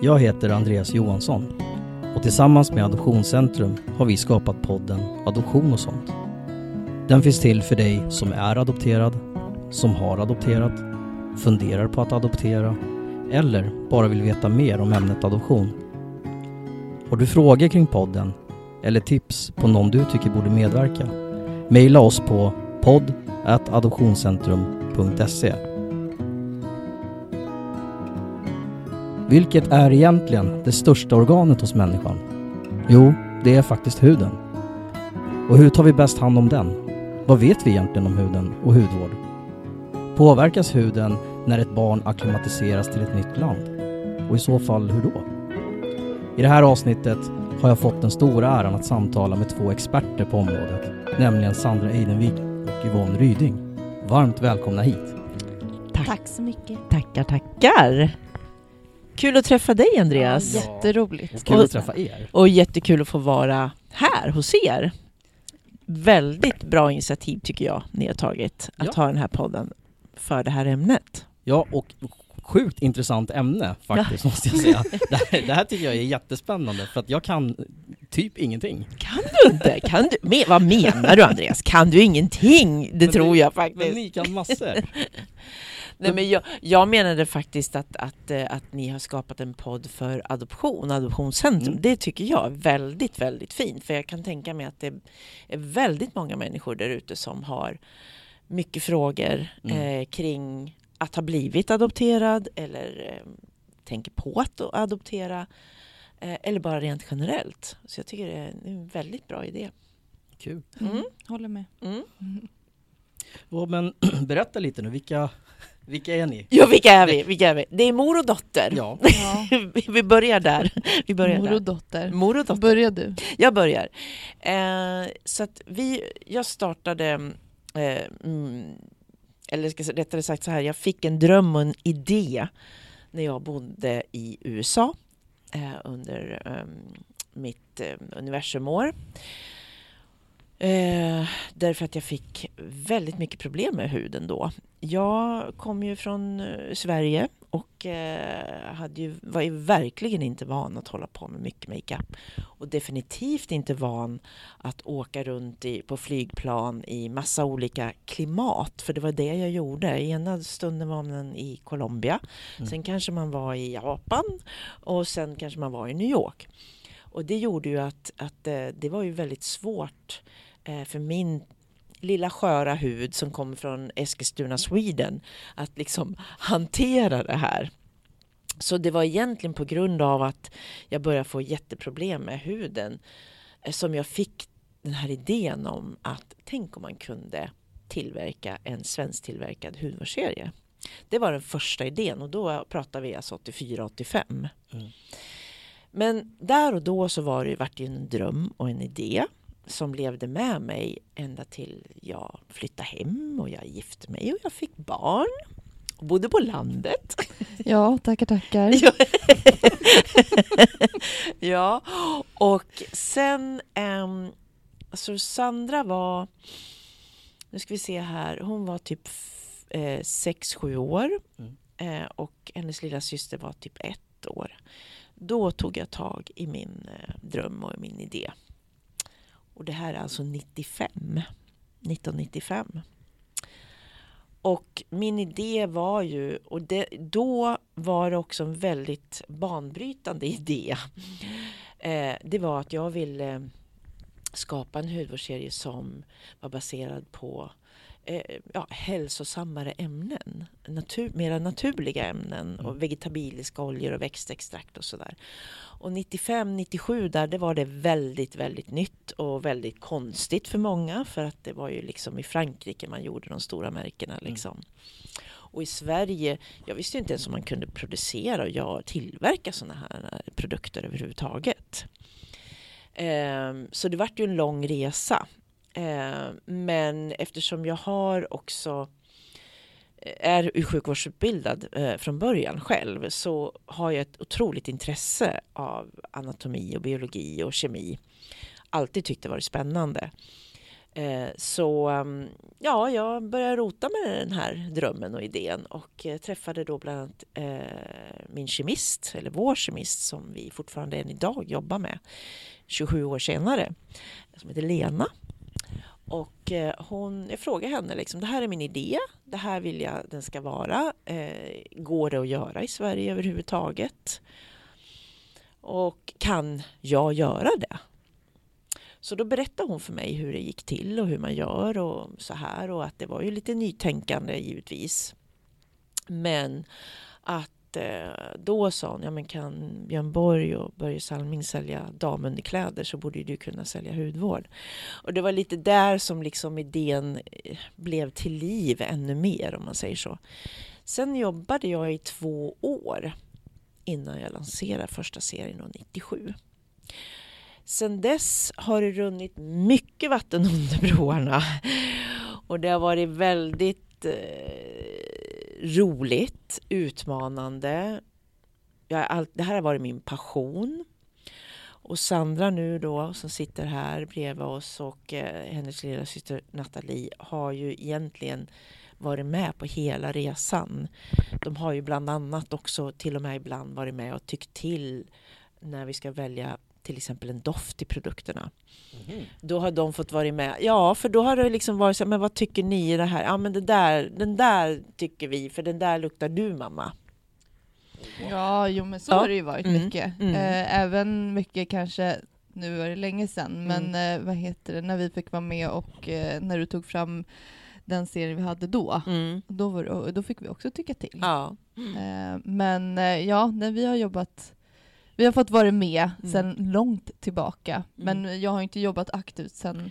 Jag heter Andreas Johansson och tillsammans med Adoptionscentrum har vi skapat podden Adoption och sånt. Den finns till för dig som är adopterad, som har adopterat, funderar på att adoptera eller bara vill veta mer om ämnet adoption. Har du frågor kring podden eller tips på någon du tycker borde medverka? Maila oss på podd adoptionscentrum.se Vilket är egentligen det största organet hos människan? Jo, det är faktiskt huden. Och hur tar vi bäst hand om den? Vad vet vi egentligen om huden och hudvård? Påverkas huden när ett barn akklimatiseras till ett nytt land? Och i så fall hur då? I det här avsnittet har jag fått den stora äran att samtala med två experter på området, nämligen Sandra Eidenvik och Yvonne Ryding. Varmt välkomna hit! Tack. Tack så mycket. Tackar, tackar. Kul att träffa dig Andreas. Ja, jätteroligt. Och kul att träffa er. Och jättekul att få vara här hos er. Väldigt bra initiativ tycker jag ni har tagit att Ja. ha den här podden för det här ämnet. Ja, och sjukt intressant ämne faktiskt måste jag säga. Det här, det här tycker jag är jättespännande för att jag kan typ ingenting. Kan du inte? Kan du? Me, vad menar du Andreas? Kan du ingenting? Det Men tror ni- jag Men faktiskt. ni kan massor. Nej, men jag, jag menade faktiskt att, att, eh, att ni har skapat en podd för adoption, Adoptionscentrum. Mm. Det tycker jag är väldigt, väldigt fint. För jag kan tänka mig att det är väldigt många människor där ute som har mycket frågor Mm. eh, kring att ha blivit adopterad eller eh, tänker på att adoptera. Eh, eller bara rent generellt. Så jag tycker det är en väldigt bra idé. Kul. Mm. Mm. Håller med. Mm. Men berätta lite nu, vilka, vilka är ni? Ja, vilka är vi? Vilka är vi? Det är mor och dotter. Ja. Vi- börjar där. Vi börjar Mor där. och dotter. Mor och dotter. Börjar du? Jag börjar. Eh, så att vi, jag startade, eh, mm, eller ska rättare sagt så här, jag fick en dröm och en idé när jag bodde i USA eh, under eh, mitt eh, universumår. Eh, därför att jag fick väldigt mycket problem med huden då. Jag kom ju från eh, Sverige och eh, hade ju, var ju verkligen inte van att hålla på med mycket makeup. Och definitivt inte van att åka runt i, på flygplan i massa olika klimat. För det var det jag gjorde. Ena stunden var man i Colombia. Mm. Sen kanske man var i Japan. Och sen kanske man var i New York. Och det gjorde ju att, att eh, det var ju väldigt svårt för min lilla sköra hud som kommer från Eskilstuna, Sweden att liksom hantera det här. Så det var egentligen på grund av att jag började få jätteproblem med huden eh, som jag fick den här idén om att tänk om man kunde tillverka en svensktillverkad hudvårdsserie. Det var den första idén och då pratar vi alltså 84-85. Mm. Men där och då så var det ju en dröm och en idé som levde med mig ända till jag flyttade hem och jag gifte mig och jag fick barn. Och bodde på landet. Ja, tackar tackar. Ja. och sen... Um, så Sandra var... Nu ska vi se här. Hon var typ eh, sex, sju år. Mm. Eh, och hennes lilla syster var typ ett år. Då tog jag tag i min eh, dröm och min idé. Och det här är alltså 95. 1995. Och min idé var ju, och det, då var det också en väldigt banbrytande idé. Eh, det var att jag ville skapa en hudvårdsserie som var baserad på eh, ja, hälsosammare ämnen. Natur, mera naturliga ämnen Mm. och vegetabiliska oljor och växtextrakt och sådär. Och 95-97 där, det var det väldigt, väldigt nytt och väldigt konstigt för många för att det var ju liksom i Frankrike man gjorde de stora märkena liksom. Och i Sverige, jag visste inte ens om man kunde producera och tillverka sådana här produkter överhuvudtaget. Ehm, så det vart ju en lång resa. Eh, men eftersom jag har också eh, är sjukvårdsutbildad eh, från början själv så har jag ett otroligt intresse av anatomi och biologi och kemi. Alltid tyckt det varit spännande. Eh, så mm, ja, jag började rota med den här drömmen och idén och eh, träffade då bland annat eh, min kemist, eller vår kemist som vi fortfarande än idag jobbar med 27 år senare, som heter Lena. Och eh, hon, jag frågade henne, liksom, det här är min idé, det här vill jag den ska vara. Eh, går det att göra i Sverige överhuvudtaget? Och kan jag göra det? Så då berättade hon för mig hur det gick till och hur man gör och så här och att det var ju lite nytänkande givetvis. Men att eh, då sa hon, ja men kan Björn Borg och Börje Salming sälja damunderkläder så borde ju du kunna sälja hudvård. Och det var lite där som liksom idén eh, blev till liv ännu mer om man säger så. Sen jobbade jag i två år innan jag lanserade första serien 97. Sen dess har det runnit mycket vatten under broarna och det har varit väldigt eh, roligt, utmanande. Jag, det här har varit min passion. Och Sandra nu då som sitter här bredvid oss och eh, hennes lilla syster Nathalie har ju egentligen varit med på hela resan. De har ju bland annat också till och med ibland varit med och tyckt till när vi ska välja till exempel en doft i produkterna. Mm. Då har de fått vara med. Ja, för då har det liksom varit så här, men vad tycker ni i det här? Ja, men det där, den där tycker vi, för den där luktar du mamma. Ja, jo men så ja. har det ju varit mm. mycket. Mm. Eh, även mycket kanske, nu var det länge sedan, men mm. eh, vad heter det, när vi fick vara med och eh, när du tog fram den serien vi hade då, mm. då, var, då fick vi också tycka till. Ja. Eh, men ja, när vi har jobbat vi har fått vara med mm. sedan långt tillbaka, mm. men jag har inte jobbat aktivt sedan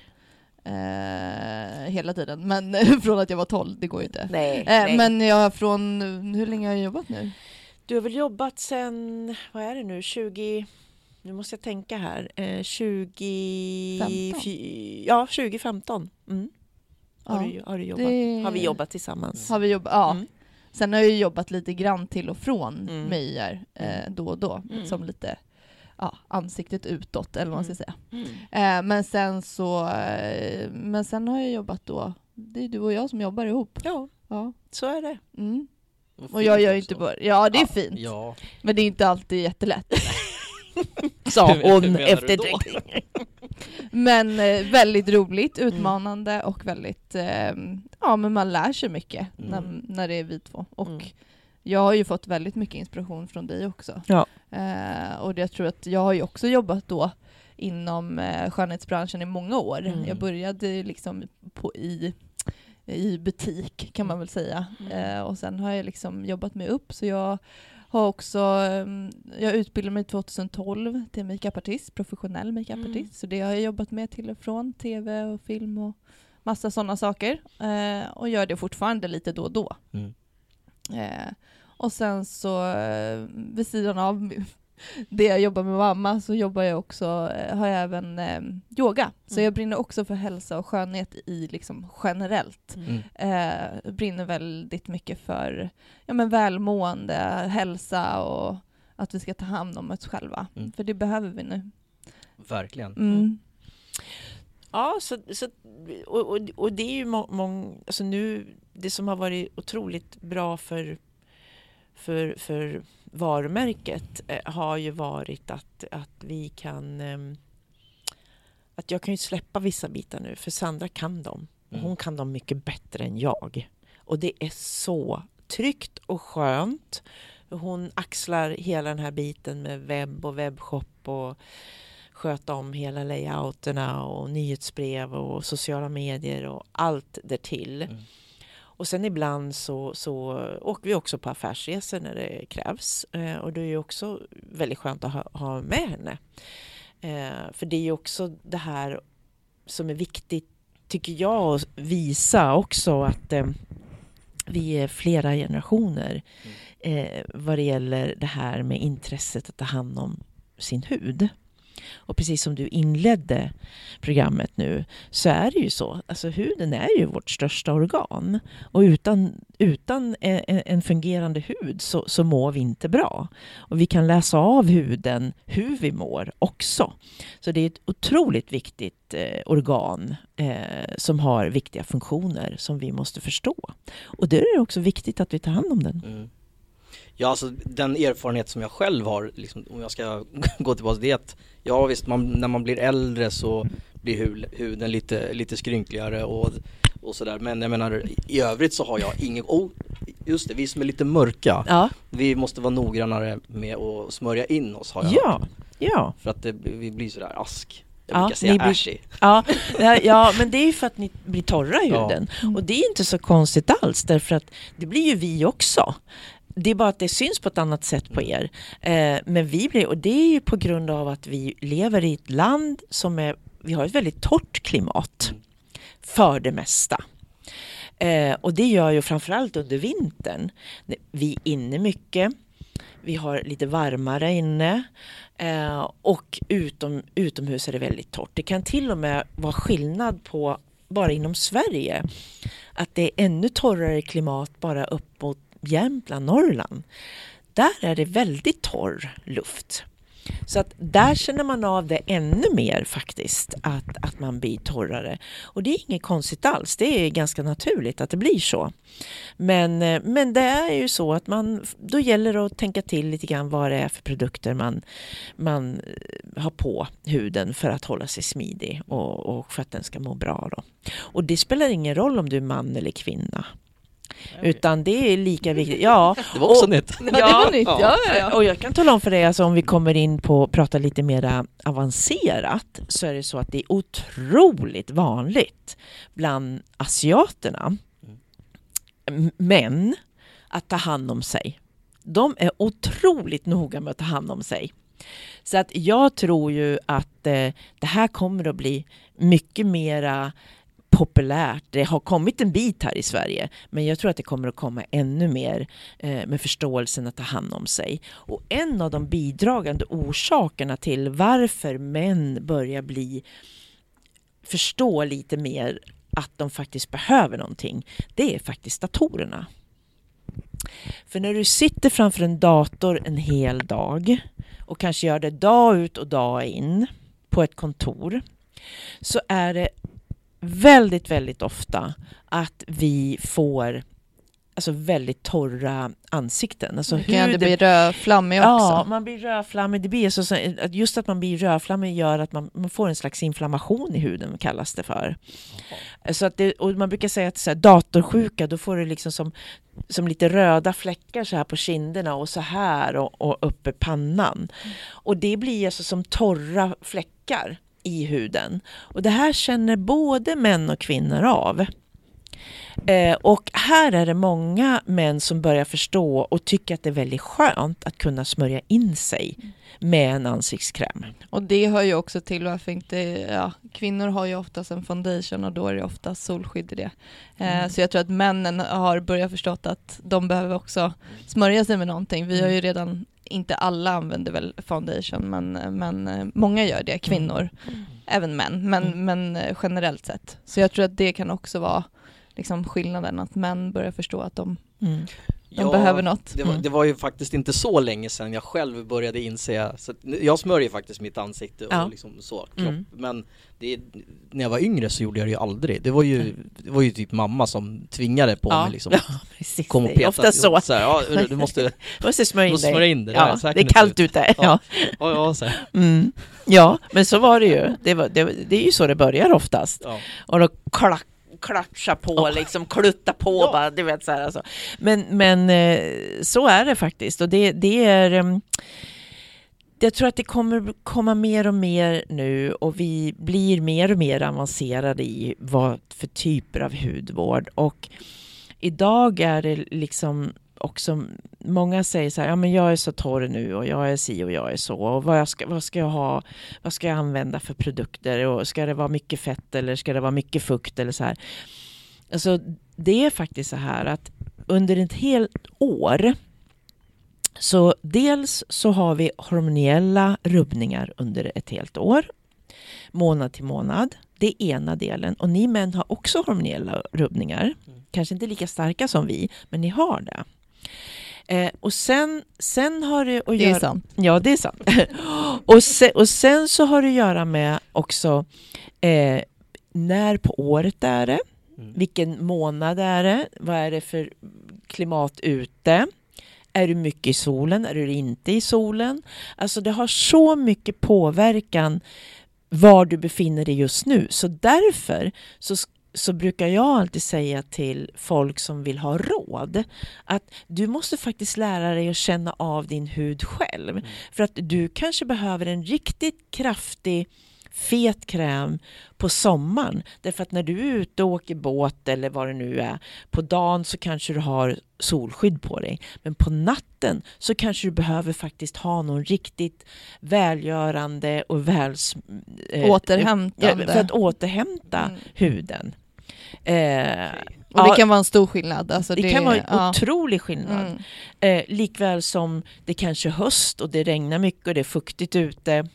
eh, hela tiden. Men från att jag var 12, det går ju inte. Nej, eh, nej. Men jag från, hur länge har jag jobbat nu? Du har väl jobbat sedan, vad är det nu, 20... Nu måste jag tänka här. Eh, 20... 15? Ja, 2015. Mm. Har, ja, du, har, du jobbat, det... har vi jobbat tillsammans? Har vi jobbat, ja. Mm. Sen har jag ju jobbat lite grann till och från mm. Meijer eh, mm. då och då, mm. som lite ja, ansiktet utåt, eller vad man ska mm. säga. Mm. Eh, men sen så, eh, men sen har jag jobbat då, det är du och jag som jobbar ihop. Ja, ja. så är det. Mm. Och jag gör ju inte bara, ja det är ja, fint. Ja. Men det är inte alltid jättelätt. Sa hon efter Men eh, väldigt roligt, mm. utmanande mm. och väldigt, eh, ja men man lär sig mycket mm. när, när det är vi två. Och mm. jag har ju fått väldigt mycket inspiration från dig också. Ja. Eh, och jag tror att jag har ju också jobbat då inom eh, skönhetsbranschen i många år. Mm. Jag började liksom på, i i butik kan man väl säga. Mm. Eh, och sen har jag liksom jobbat mig upp så jag har också, ehm, jag utbildade mig 2012 till makeupartist, professionell makeupartist. Mm. Så det har jag jobbat med till och från, tv och film och massa sådana saker. Eh, och gör det fortfarande lite då och då. Mm. Eh, och sen så eh, vid sidan av det jag jobbar med mamma så jobbar jag också, eh, har jag även eh, yoga. Så mm. jag brinner också för hälsa och skönhet i liksom generellt. Mm. Eh, brinner väldigt mycket för ja, men välmående, hälsa och att vi ska ta hand om oss själva. Mm. För det behöver vi nu. Verkligen. Mm. Ja, så, så, och, och, och det är ju många, alltså nu, det som har varit otroligt bra för, för, för varumärket eh, har ju varit att, att vi kan ehm, att jag kan ju släppa vissa bitar nu för Sandra kan dem. Mm. Hon kan dem mycket bättre än jag. Och det är så tryggt och skönt. Hon axlar hela den här biten med webb och webbshop och sköta om hela layouterna och nyhetsbrev och sociala medier och allt därtill. Mm. Och sen ibland så, så åker vi också på affärsresor när det krävs. Eh, och det är ju också väldigt skönt att ha, ha med henne. Eh, för det är ju också det här som är viktigt, tycker jag, att visa också att eh, vi är flera generationer mm. vad det gäller det här med intresset att ta hand om sin hud. Och precis som du inledde programmet nu så är det ju så. Alltså huden är ju vårt största organ. Och utan, utan e, e, en, fungerande hud så, så mår vi inte bra. Och vi kan läsa av huden hur vi mår också. Så det är ett otroligt viktigt eh, organ eh, som har viktiga funktioner som vi måste förstå. Och då är det också viktigt att vi tar hand om den. Mm. Ja, alltså den erfarenhet som jag själv har, liksom, om jag ska gå tillbaka, det är att ja visst, man, när man blir äldre så blir huden lite, lite skrynkligare och, och sådär. Men jag menar, i övrigt så har jag ingen, oh, just det, vi som är lite mörka, ja. vi måste vara noggrannare med att smörja in oss har jag Ja, hört. ja. För att det, vi blir sådär ask. Jag ja, brukar säga blir, ashy. Ja, ja, men det är ju för att ni blir torra i huden. Ja. Och det är inte så konstigt alls, därför att det blir ju vi också. Det är bara att det syns på ett annat sätt på er. Eh, men vi blir, och det är ju på grund av att vi lever i ett land som är, vi har ett väldigt torrt klimat. För det mesta. Eh, och det gör ju framförallt under vintern. Vi är inne mycket. Vi har lite varmare inne. Eh, och utom, utomhus är det väldigt torrt. Det kan till och med vara skillnad på bara inom Sverige. Att det är ännu torrare klimat bara uppåt Jämtland, Norrland, där är det väldigt torr luft. Så att där känner man av det ännu mer faktiskt, att, att man blir torrare. Och det är inget konstigt alls, det är ganska naturligt att det blir så. Men, eh, men det är ju så att man, då gäller det att tänka till lite grann vad det är för produkter man, man eh, har på huden för att hålla sig smidig och, och för att den ska må bra. Då. Och det spelar ingen roll om du är man eller kvinna. Utan det är lika viktigt. Ja, det var också och, nytt. Ja, det var nytt. Ja, ja, Och jag kan tala om för dig, alltså, om vi kommer in på att prata lite mer avancerat, så är det så att det är otroligt vanligt bland asiaterna, män, att ta hand om sig. De är otroligt noga med att ta hand om sig. Så att jag tror ju att eh, det här kommer att bli mycket mera populärt. Det har kommit en bit här i Sverige, men jag tror att det kommer att komma ännu mer eh, med förståelsen att ta hand om sig. Och en av de bidragande orsakerna till varför män börjar bli förstå lite mer att de faktiskt behöver någonting, det är faktiskt datorerna. För när du sitter framför en dator en hel dag och kanske gör det dag ut och dag in på ett kontor så är det väldigt, väldigt ofta att vi får alltså väldigt torra ansikten. Alltså kan huden, det bli rödflammig också? Ja, man blir rödflammig. Det blir så, just att man blir rödflammig gör att man, man får en slags inflammation i huden, kallas det för. Så att det, och man brukar säga att så här, datorsjuka, då får du liksom som, som lite röda fläckar så här på kinderna och så här och, och uppe pannan. Mm. Och det blir alltså som torra fläckar i huden. Och det här känner både män och kvinnor av. Eh, och här är det många män som börjar förstå och tycker att det är väldigt skönt att kunna smörja in sig med en ansiktskräm. Och det hör ju också till varför inte, ja, kvinnor har ju oftast en foundation och då är det oftast solskydd i det. Eh, mm. Så jag tror att männen har börjat förstå att de behöver också smörja sig med någonting. Vi har ju redan inte alla använder väl foundation men, men eh, många gör det, kvinnor, mm. även män, men, mm. men eh, generellt sett. Så jag tror att det kan också vara liksom skillnaden, att män börjar förstå att de mm. De ja, behöver något. Det var, mm. det var, ju faktiskt inte så länge sedan jag själv började inse, så jag smörjer faktiskt mitt ansikte och ja. liksom så, kropp, mm. men det, när jag var yngre så gjorde jag det ju aldrig. Det var ju, det var ju typ mamma som tvingade på ja. mig liksom. Ja, precis. Kom och peta. Ofta så. så här, ja, du måste, måste smörja in, smörja in det. Ja, det är kallt ute. Ja, ja. ja, mm. ja, men så var det ju. Det, var, det, det är ju så det börjar oftast. Och då klack klatscha på, oh. liksom klutta på ja. bara, du vet så här alltså. Men, men eh, så är det faktiskt och det, det är ehm, jag tror att det kommer komma mer och mer nu och vi blir mer och mer avancerade i vad för typer av hudvård och idag är det liksom också, många säger så här, ja men jag är så torr nu och jag är si och jag är så och vad ska, vad ska jag ha, vad ska jag använda för produkter och ska det vara mycket fett eller ska det vara mycket fukt eller så här. Alltså det är faktiskt så här att under ett helt år Så dels så har vi hormoniella rubbningar under ett helt år, månad till månad. Det är ena delen. Och ni män har också hormoniella rubbningar. Mm. Kanske inte lika starka som vi, men ni har det. Eh, och sen, sen har det att Det göra... är sant. Ja, det är sant. och, sen, och sen så har det att göra med också eh, när på året är det, Mm. vilken månad är det, vad är det för klimat ute, är du mycket i solen, är du inte i solen? Alltså det har så mycket påverkan var du befinner dig just nu. Så därför så, så brukar jag alltid säga till folk som vill ha råd att du måste faktiskt lära dig att känna av din hud själv. För att du kanske behöver en riktigt kraftig fet kräm på sommaren. Därför att när du är ute och åker båt eller vad det nu är, på dagen så kanske du har solskydd på dig. Men på natten så kanske du behöver faktiskt ha någon riktigt välgörande och väl... eh, Återhämtande. För att återhämta Mm. huden. Eh, Och det ja, kan vara en stor skillnad. Alltså det, kan vara en ja. otrolig skillnad. Mm. Eh, likväl som det kanske är höst och det regnar mycket och det är fuktigt ute.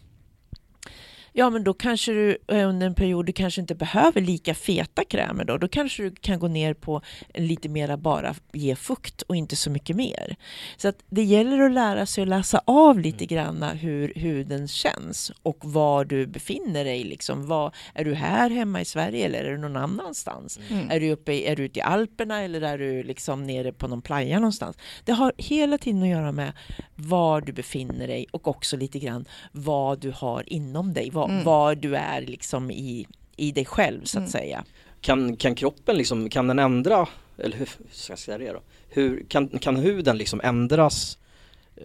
Ja, men då kanske du eh, under en period du kanske inte behöver lika feta krämer då. Då kanske du kan gå ner på lite mera bara ge fukt och inte så mycket mer. Så att det gäller att lära sig att läsa av lite grann hur huden känns och var du befinner dig. Liksom. Var, är du här hemma i Sverige eller är du någon annanstans? Mm. Är du, uppe i, är du ute i Alperna eller är du liksom nere på någon playa någonstans? Det har hela tiden att göra med var du befinner dig och också lite grann vad du har inom dig. Var, Mm. var du är liksom i, i dig själv så att Mm. säga. Kan, kan kroppen liksom, kan den ändra, eller hur ska jag säga det då? Hur, kan, kan huden liksom ändras, eh,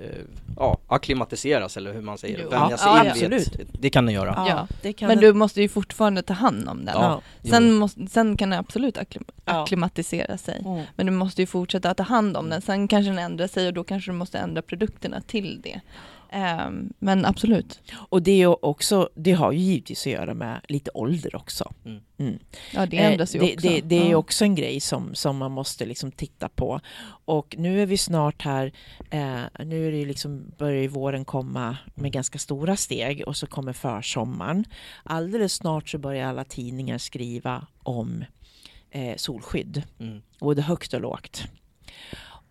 ja, akklimatiseras eller hur man säger, Jo. vänja sig Ja, in ett, det kan den göra. Ja, det kan Men du måste ju fortfarande ta hand om den. Ja. Sen, måste, sen kan den absolut akklim- Ja. akklimatisera sig. Mm. Men du måste ju fortsätta ta hand om den. Sen kanske den ändrar sig och då kanske du måste ändra produkterna till det. Ehm, men absolut. Och det, är ju också, det har ju givetvis att göra med lite ålder också. Mm. Mm. Ja, det ändras ju Eh, det, också. Det, det är ja. också en grej som, som man måste liksom titta på. Och nu är vi snart här, eh, nu är det liksom, börjar ju våren komma med ganska stora steg och så kommer försommaren. Alldeles snart så börjar alla tidningar skriva om eh, solskydd, Mm. både högt och lågt.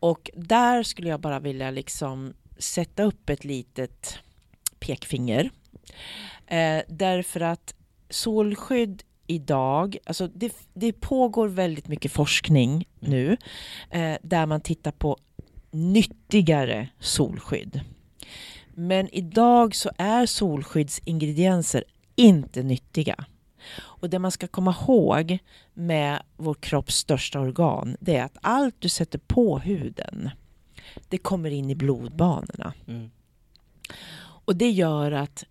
Och där skulle jag bara vilja liksom sätta upp ett litet pekfinger. Eh, därför att solskydd idag, alltså det, det pågår väldigt mycket forskning nu eh, där man tittar på nyttigare solskydd. Men idag så är solskyddsingredienser inte nyttiga. Och det man ska komma ihåg med vår kropps största organ det är att allt du sätter på huden det kommer in i blodbanorna. Mm. Och det gör att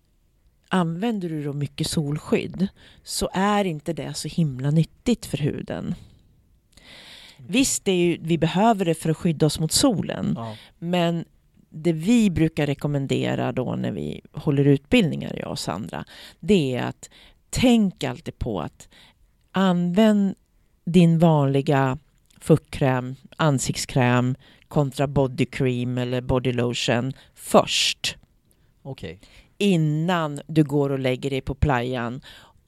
använder du då mycket solskydd så är inte det så himla nyttigt för huden. Visst, det är ju, vi behöver det för att skydda oss mot solen. Ja. Men det vi brukar rekommendera då när vi håller utbildningar, jag och Sandra, det är att tänk alltid på att använd din vanliga fuktkräm, ansiktskräm kontra body cream eller body lotion först Okej. innan du går och lägger dig på playan.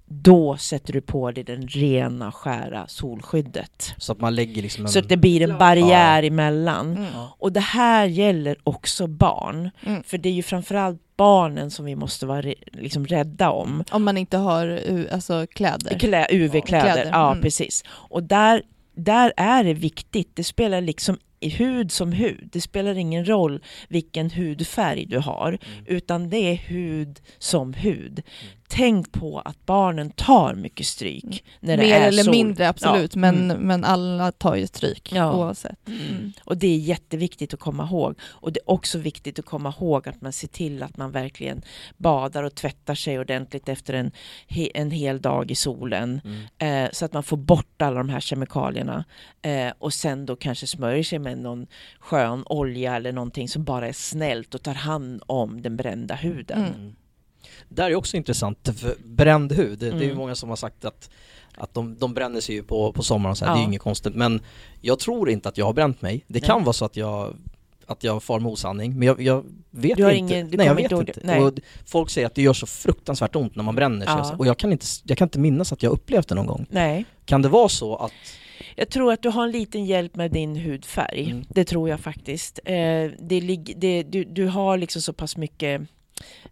Då sätter du på dig den rena skära solskyddet. Så att man lägger liksom en... Så att det blir en barriär emellan. Mm. Ja. Och det här gäller också barn. Mm. För det är ju framförallt barnen som vi måste vara liksom rädda om. Om man inte har alltså, kläder. Klä, UV-kläder, Kläder, ja mm. precis. Och där, där är det viktigt, det spelar liksom hud som hud. Det spelar ingen roll vilken hudfärg du har, Mm. utan det är hud som hud. Tänk på att barnen tar mycket stryk när det Mer är eller sol. mindre absolut, Ja. men, Mm. men alla tar ju stryk Ja. oavsett. Mm. Och det är jätteviktigt att komma ihåg. Och det är också viktigt att komma ihåg att man ser till att man verkligen badar och tvättar sig ordentligt efter en, he, en hel dag i solen. Mm. Eh, så att man får bort alla de här kemikalierna. Eh, och sen då kanske smörjer sig med någon skön olja eller någonting som bara är snällt och tar hand om den brända huden. Mm. Mm. Där är också intressant, bränd hud, det, det är ju Mm. många som har sagt att, att de, de bränner sig ju på, på sommaren och så här, det är ju Ja. inget konstigt men jag tror inte att jag har bränt mig. Det Nej. kan vara så att jag att jag far med osanning, men jag, jag vet inte. ingen- Nej, jag vet inte inte. Nej. Folk säger att det gör så fruktansvärt ont när man bränner sig, Ja. och jag kan, inte, jag kan inte minnas att jag upplevt det någon gång. Nej. Kan det vara så att... Jag tror att du har en liten hjälp med din hudfärg. Mm. Det tror jag faktiskt. Eh, det, det, du, du har liksom så pass mycket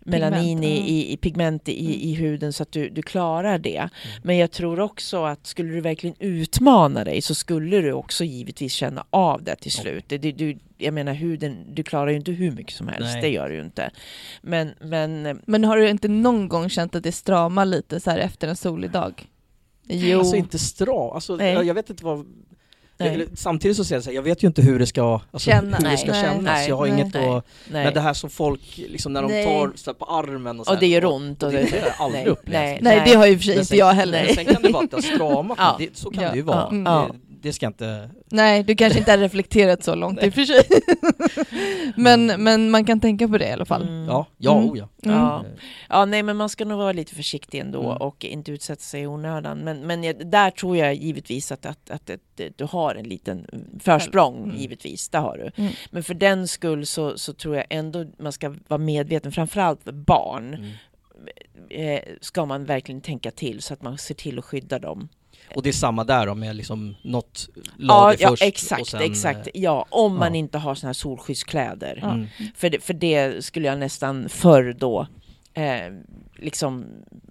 melanin Pigment, i, i, i pigment i, Mm. i huden så att du, du klarar det. Men jag tror också att skulle du verkligen utmana dig så skulle du också givetvis känna av det till slut. Det, du, jag menar huden, du klarar ju inte hur mycket som helst, Nej. det gör du ju inte. Men, men eh, Men har du inte någon gång känt att det stramar lite så här efter en solig dag? Jo. Alltså inte stra, alltså jag vet inte vad... nej, samtidigt så säger jag så här, jag vet ju inte hur det ska, alltså, Känna. hur det ska Nej. kännas, Nej. jag har Nej. inget att... Men det här som folk, liksom när de tar så på armen och så och det gör ont. Och det, det har jag aldrig nej, upplevt. nej, det har ju och för sig inte jag heller. Men sen kan det vara att det har stramat Ja. det, så kan Ja. det ju vara. Ja. Mm. Det, ska inte... Nej, du kanske inte har reflekterat så långt i och för sig. men, men man kan tänka på det i alla fall. Mm. Ja, ja, Mm. oh ja. Mm. Ja. Ja, nej men man ska nog vara lite försiktig ändå Mm. och inte utsätta sig i onödan. Men, men jag, där tror jag givetvis att, att, att, att, du har en liten försprång, Mm. givetvis, det har du. Mm. Men för den skull så, så tror jag ändå man ska vara medveten, framförallt för barn, Mm. eh, ska man verkligen tänka till så att man ser till att skydda dem. Och det är samma där då med liksom något Ja, lager ja först och exakt, sen, exakt. eh, Ja, om man ja. inte har såna här solskyddskläder. Ja. Mm. För, det, för det skulle jag nästan förr då eh, liksom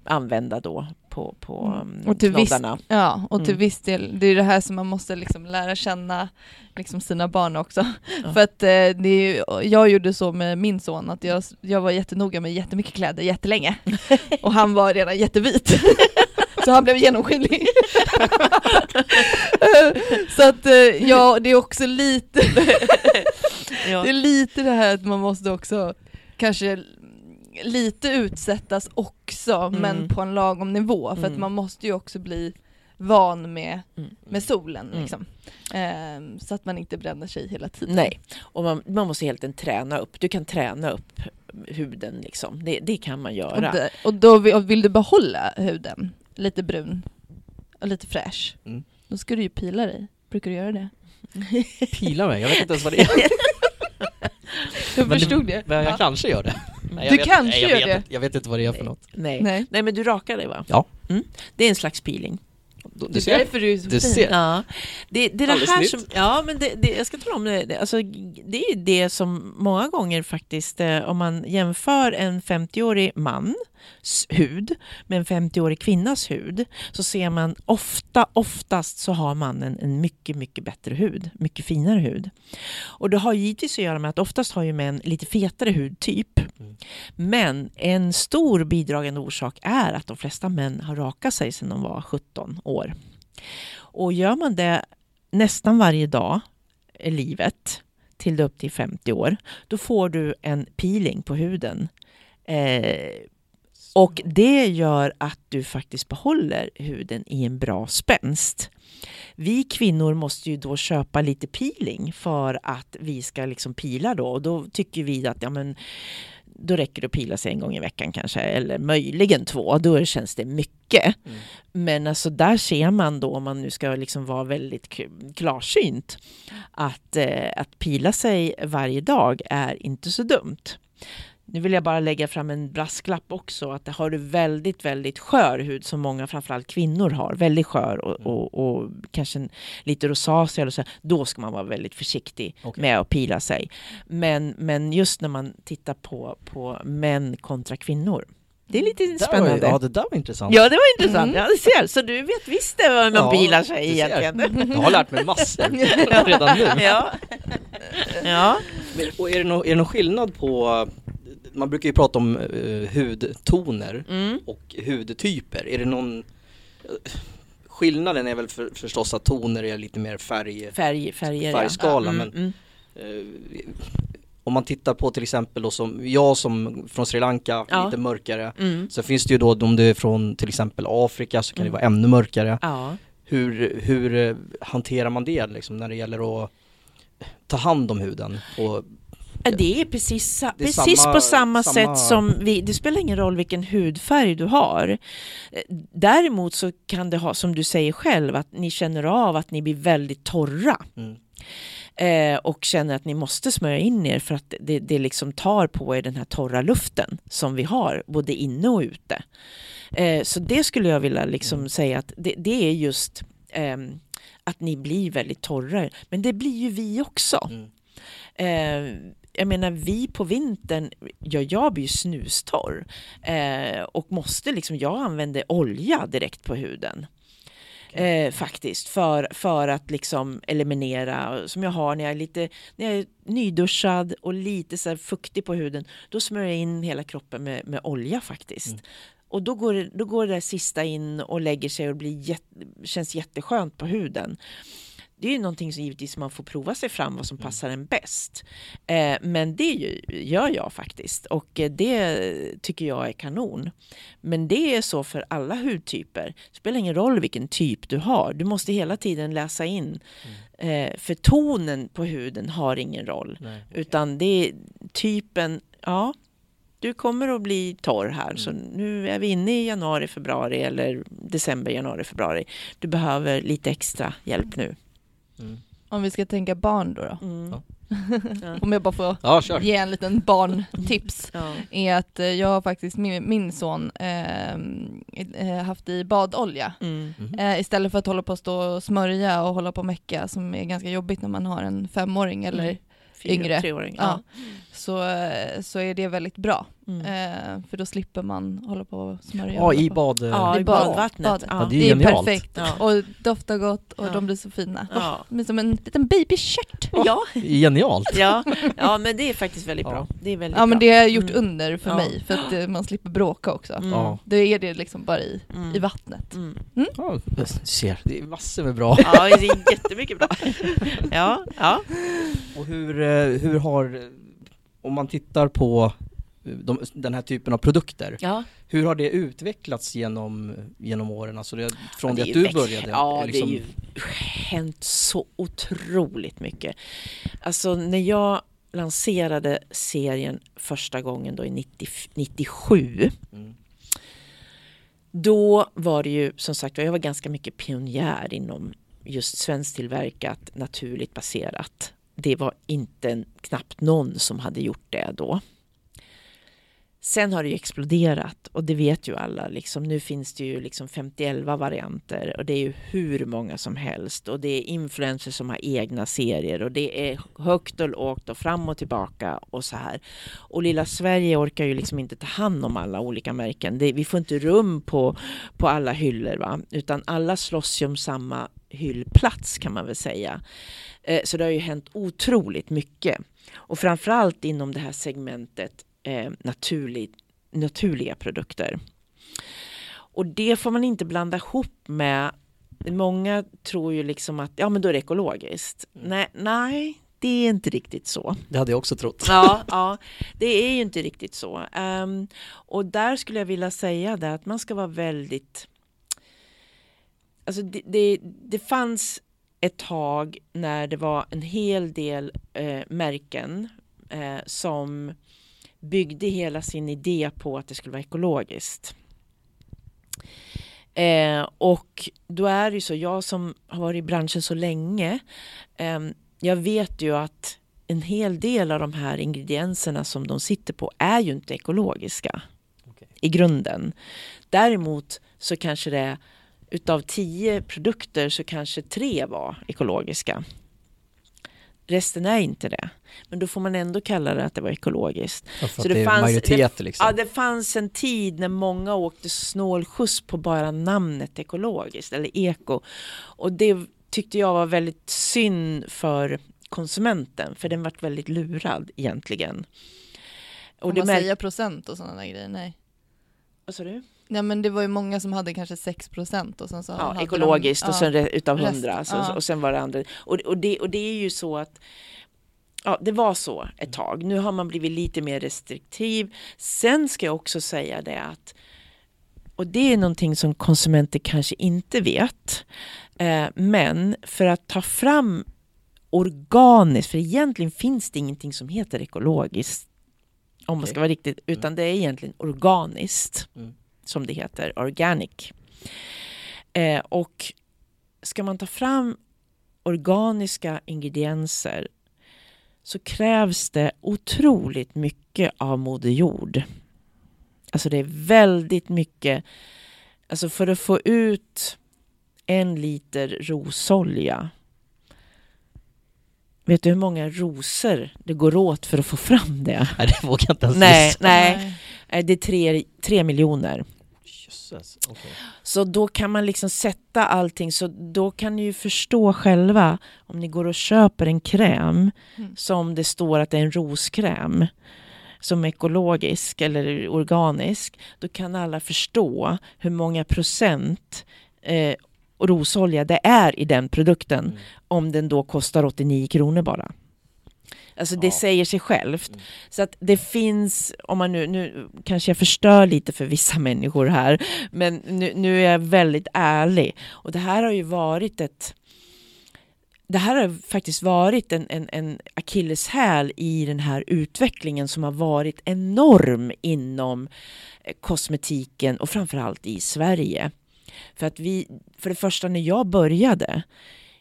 använda då på, på Mm. mm. Och till viss-. Ja, och till Mm. viss del, det är det här som man måste liksom lära känna liksom sina barn också. Ja. För att eh, det är, jag gjorde så med min son, att jag, jag var jättenoga med jättemycket kläder jättelänge. och han var redan jättevit. så han blev genomskinlig. så att eh, ja, det är också lite, det är lite det här att man måste också kanske lite utsättas också, Mm. men på en lagom nivå. För att Mm. man måste ju också bli van med, Mm. med solen. Mm. Liksom. Ehm, så att man inte bränner sig hela tiden. Nej, och man, man måste helt enkelt träna upp. Du kan träna upp huden liksom. Det, det kan man Och, göra. det, och då vill, och vill du behålla huden lite brun och lite fräsch, Mm. då ska du ju pila dig. Brukar du göra det? Pila mig, jag vet inte ens vad det är. Jag Men förstod det. Men jag Ja. kanske gör det. Nej, Du vet, kanske nej, gör vet det. Jag vet inte vad det är för något. Nej. Nej. Nej. men du rakar dig va? Ja. Mm. Det är en slags peeling. Du Det är ser. därför du är så Du fin. ser. Ja. Det, det är det Alldeles här nytt. som, ja men det, det, jag ska tala om det, det, alltså, det är ju det som många gånger faktiskt, eh, om man jämför en 50-årig mans hud med en 50-årig kvinnas hud, så ser man ofta, oftast så har mannen en mycket, mycket bättre hud, mycket finare hud. Och det har givetvis att göra med att oftast har ju män lite fetare hudtyp. Mm. Men en stor bidragande orsak är att de flesta män har rakat sig sedan de var 17 år. Och gör man det nästan varje dag i livet till upp till 50 år, då får du en peeling på huden. Eh, och det gör att du faktiskt behåller huden i en bra spänst. Vi kvinnor måste ju då köpa lite peeling för att vi ska liksom pila då och då tycker vi att ja, men, då räcker det att pila sig en gång i veckan kanske eller möjligen två, då känns det mycket. Mm. Men alltså där ser man då, om man nu ska liksom vara väldigt klarsynt, att, eh, att pila sig varje dag är inte så dumt. Nu vill jag bara lägga fram en brasklapp också, att har du väldigt, väldigt skör hud som många, framförallt kvinnor har, väldigt skör och, Mm. och, och kanske en, lite rosacea eller så, då ska man vara väldigt försiktig Okej. med att pila sig. Men, men just när man tittar på, på män kontra kvinnor, det är lite Där var spännande. Ja, det där var intressant. Ja, det var intressant. Mm. Ja, du ser. Så du vet visst det vad man Ja, pilar sig egentligen. Jag har lärt mig massor redan nu. Ja. ja. Men, och är det, någon, är det någon skillnad på, man brukar ju prata om eh, hudtoner Mm. och hudtyper. Är det någon, eh, skillnaden är väl för, förstås att toner är lite mer färg, Färg, färger, Färgskala, ja. men- mm. eh, om man tittar på till exempel då som jag som från Sri Lanka, Ja. lite mörkare. Mm. Så finns det ju då om du är från till exempel Afrika så kan Mm. det vara ännu mörkare. Ja. Hur, hur hanterar man det liksom när det gäller att ta hand om huden? Och, Det är precis, Det är precis samma- på samma, samma- sätt som vi, det spelar ingen roll vilken hudfärg du har. Eh, Däremot så kan det ha, som du säger själv, att ni känner av att ni blir väldigt torra. mm, eh, och känner att ni måste smörja in er för att det, det liksom tar på er den här torra luften som vi har både inne och ute. Eh, så det skulle jag vilja liksom Mm. säga att det, det är just ehm, att ni blir väldigt torra. Men det blir ju vi också. Mm. Jag menar vi på vintern, ja, jag blir ju snustorr eh, och måste liksom, jag använder olja direkt på huden. Eh, faktiskt för, för att liksom eliminera, som jag har när jag är lite när jag är nyduschad och lite så fuktig på huden, då smörjer jag in hela kroppen med, med olja faktiskt. Mm. Och då går, då går det sista in och lägger sig och blir jätte, känns jätteskönt på huden. Det är ju någonting som givetvis man får prova sig fram vad som Mm. passar en bäst. Eh, men det ju, gör jag faktiskt och eh, det tycker jag är kanon. Men det är så för alla hudtyper. Det spelar ingen roll vilken typ du har. Du måste hela tiden läsa in. Eh, för tonen på huden har ingen roll. Nej. Utan det är typen, ja, du kommer att bli torr här. Så nu är vi inne i januari, februari eller december, januari, februari. Du behöver lite extra hjälp nu. Mm. Om vi ska tänka barn då, då. Mm. Ja. Om jag bara får Ja, ge en liten barntips. Ja. är att eh, jag har faktiskt min, min son eh, eh, haft i badolja. Mm. Mhm. Eh, istället för att hålla på att stå och smörja och hålla på och mecka som är ganska jobbigt när man har en femåring eller Mm. Fyra, Yngre. treåring. Ja. så, eh, så är det väldigt bra. Mm. Eh, för då slipper man hålla på och smörja. Ja, i bad... Ja, i bad- badvattnet. badet. Ja, Ja. det är Det är perfekt Ja. och doftar gott och Ja. de blir så fina. Ja. Är som en liten babykört. Ja. Genialt. Ja. ja, men det är faktiskt väldigt Ja. bra. Det är väldigt Ja men bra. det har gjort Mm. under för Ja. mig för att eh, man slipper bråka också. Mm. Ja. Då är det liksom bara i, Mm. i vattnet. Mm. Ja, jag ser, det är massor med bra. Ja, det är jättemycket bra. Ja, ja. Och hur, eh, hur har, om man tittar på de, den här typen av produkter, ja. hur har det utvecklats genom, genom åren? Alltså det, från Ja, det, är att du började? Ja, liksom- det är ju hänt så otroligt mycket. Alltså när jag lanserade serien första gången då i 90, 97 Mm. Då var det ju som sagt jag var ganska mycket pionjär inom just svensktillverkat, naturligt baserat. Det var inte knappt någon som hade gjort det då. Sen har det ju exploderat och det vet ju alla. Liksom, nu finns det ju liksom 51 varianter och det är ju hur många som helst och det är influencers som har egna serier och det är högt och lågt och fram och tillbaka och så här. Och lilla Sverige orkar ju liksom inte ta hand om alla olika märken. Det, vi får inte rum på, på alla hyllor va? utan alla slåss ju om samma hyllplats kan man väl säga. Eh, så det har ju hänt otroligt mycket. Och framförallt inom det här segmentet eh, naturlig, naturliga produkter. Och det får man inte blanda ihop med Många tror ju liksom att ja men då är det ekologiskt. Nej, nej, det är inte riktigt så. Det hade jag också trott. Ja, ja, det är ju inte riktigt så. Ehm, och där skulle jag vilja säga det att man ska vara väldigt... Alltså det, det, det fanns ett tag när det var en hel del eh, märken eh, som byggde hela sin idé på att det skulle vara ekologiskt. Eh, och då är det ju så, jag som har varit i branschen så länge, eh, jag vet ju att en hel del av de här ingredienserna som de sitter på är ju inte ekologiska Okej. i grunden. Däremot så kanske det utav tio produkter så kanske tre var ekologiska. Resten är inte det. Men då får man ändå kalla det att det var ekologiskt. Ja, Så det det är fanns- majoritet liksom. Ja, det fanns en tid när många åkte snålskjuts på bara namnet ekologiskt eller eko. Och det tyckte jag var väldigt synd för konsumenten, för den vart väldigt lurad egentligen. Får Och det man säga procent och sådana där grejer? Nej. Vad sa du? Nej men det var ju många som hade kanske 6 procent och sen så Ja, hade ekologiskt de, och sen re- utav resten, hundra. Så, ja. Och sen var det andra. Och, och, det, och det är ju så att Ja, det var så ett tag. Nu har man blivit lite mer restriktiv. Sen ska jag också säga det att och det är någonting som konsumenter kanske inte vet. Eh, men för att ta fram organiskt, för egentligen finns det ingenting som heter ekologiskt. Om man ska vara riktigt, utan det är egentligen organiskt Mm. Som det heter, organic. Eh, och ska man ta fram organiska ingredienser så krävs det otroligt mycket av Moder Jord. Alltså det är väldigt mycket, alltså för att få ut en liter rosolja. Vet du hur många rosor det går åt för att få fram det? Nej, det vågar jag inte ens Nej, gissa. nej, eh, det är tre, tre miljoner. Jösses, okej. Så då kan man liksom sätta allting, så då kan ni ju förstå själva om ni går och köper en kräm Mm. som det står att det är en roskräm som är ekologisk eller organisk, då kan alla förstå hur många procent eh, rosolja det är i den produkten Mm. om den då kostar 89 kronor bara. Alltså det Ja. säger sig självt. Mm. Så att det finns, om man nu, nu kanske jag förstör lite för vissa människor här, men nu, nu är jag väldigt ärlig. Och det här har ju varit ett det här har faktiskt varit en, en, en akilleshäl i den här utvecklingen som har varit enorm inom eh, kosmetiken och framförallt i Sverige. För att vi, för det första när jag började,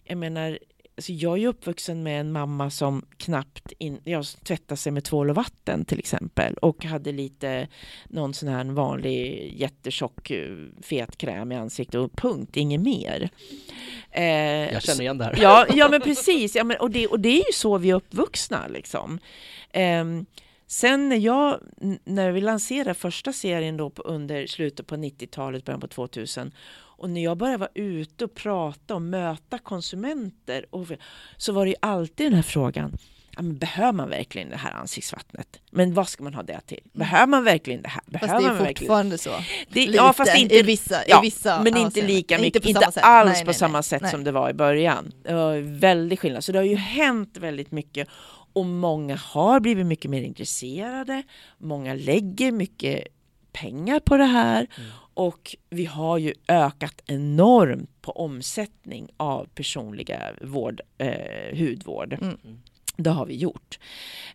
jag menar, alltså jag är uppvuxen med en mamma som knappt in, jag tvättade sig med tvål och vatten till exempel och hade lite någon sån här vanlig jättetjock eh, fet kräm i ansiktet och punkt, inget mer. Eh, Jag känner igen det här. Ja, ja men precis. Ja, men, och, det, och det är ju så vi är uppvuxna. Liksom. Ehm, sen när, jag, när vi lanserade första serien då på, under slutet på 90-talet, början på 2000 och när jag började vara ute och prata och möta konsumenter och, så var det ju alltid den här frågan Ja, behöver man verkligen det här ansiktsvattnet? Men vad ska man ha det till? Behöver man verkligen det här? Fast Behöver det man är verkligen... fortfarande så. Det, Lite, ja, fast inte i vissa, ja, i vissa men inte lika mycket, på inte, samma alls Nej, på nej, samma nej. sätt som det var i början. Det var väldigt skillnad. Så det har ju hänt väldigt mycket och många har blivit mycket mer intresserade. Många lägger mycket pengar på det här Mm. och vi har ju ökat enormt på omsättning av personliga vård, eh, hudvård. Mm. Det har vi gjort.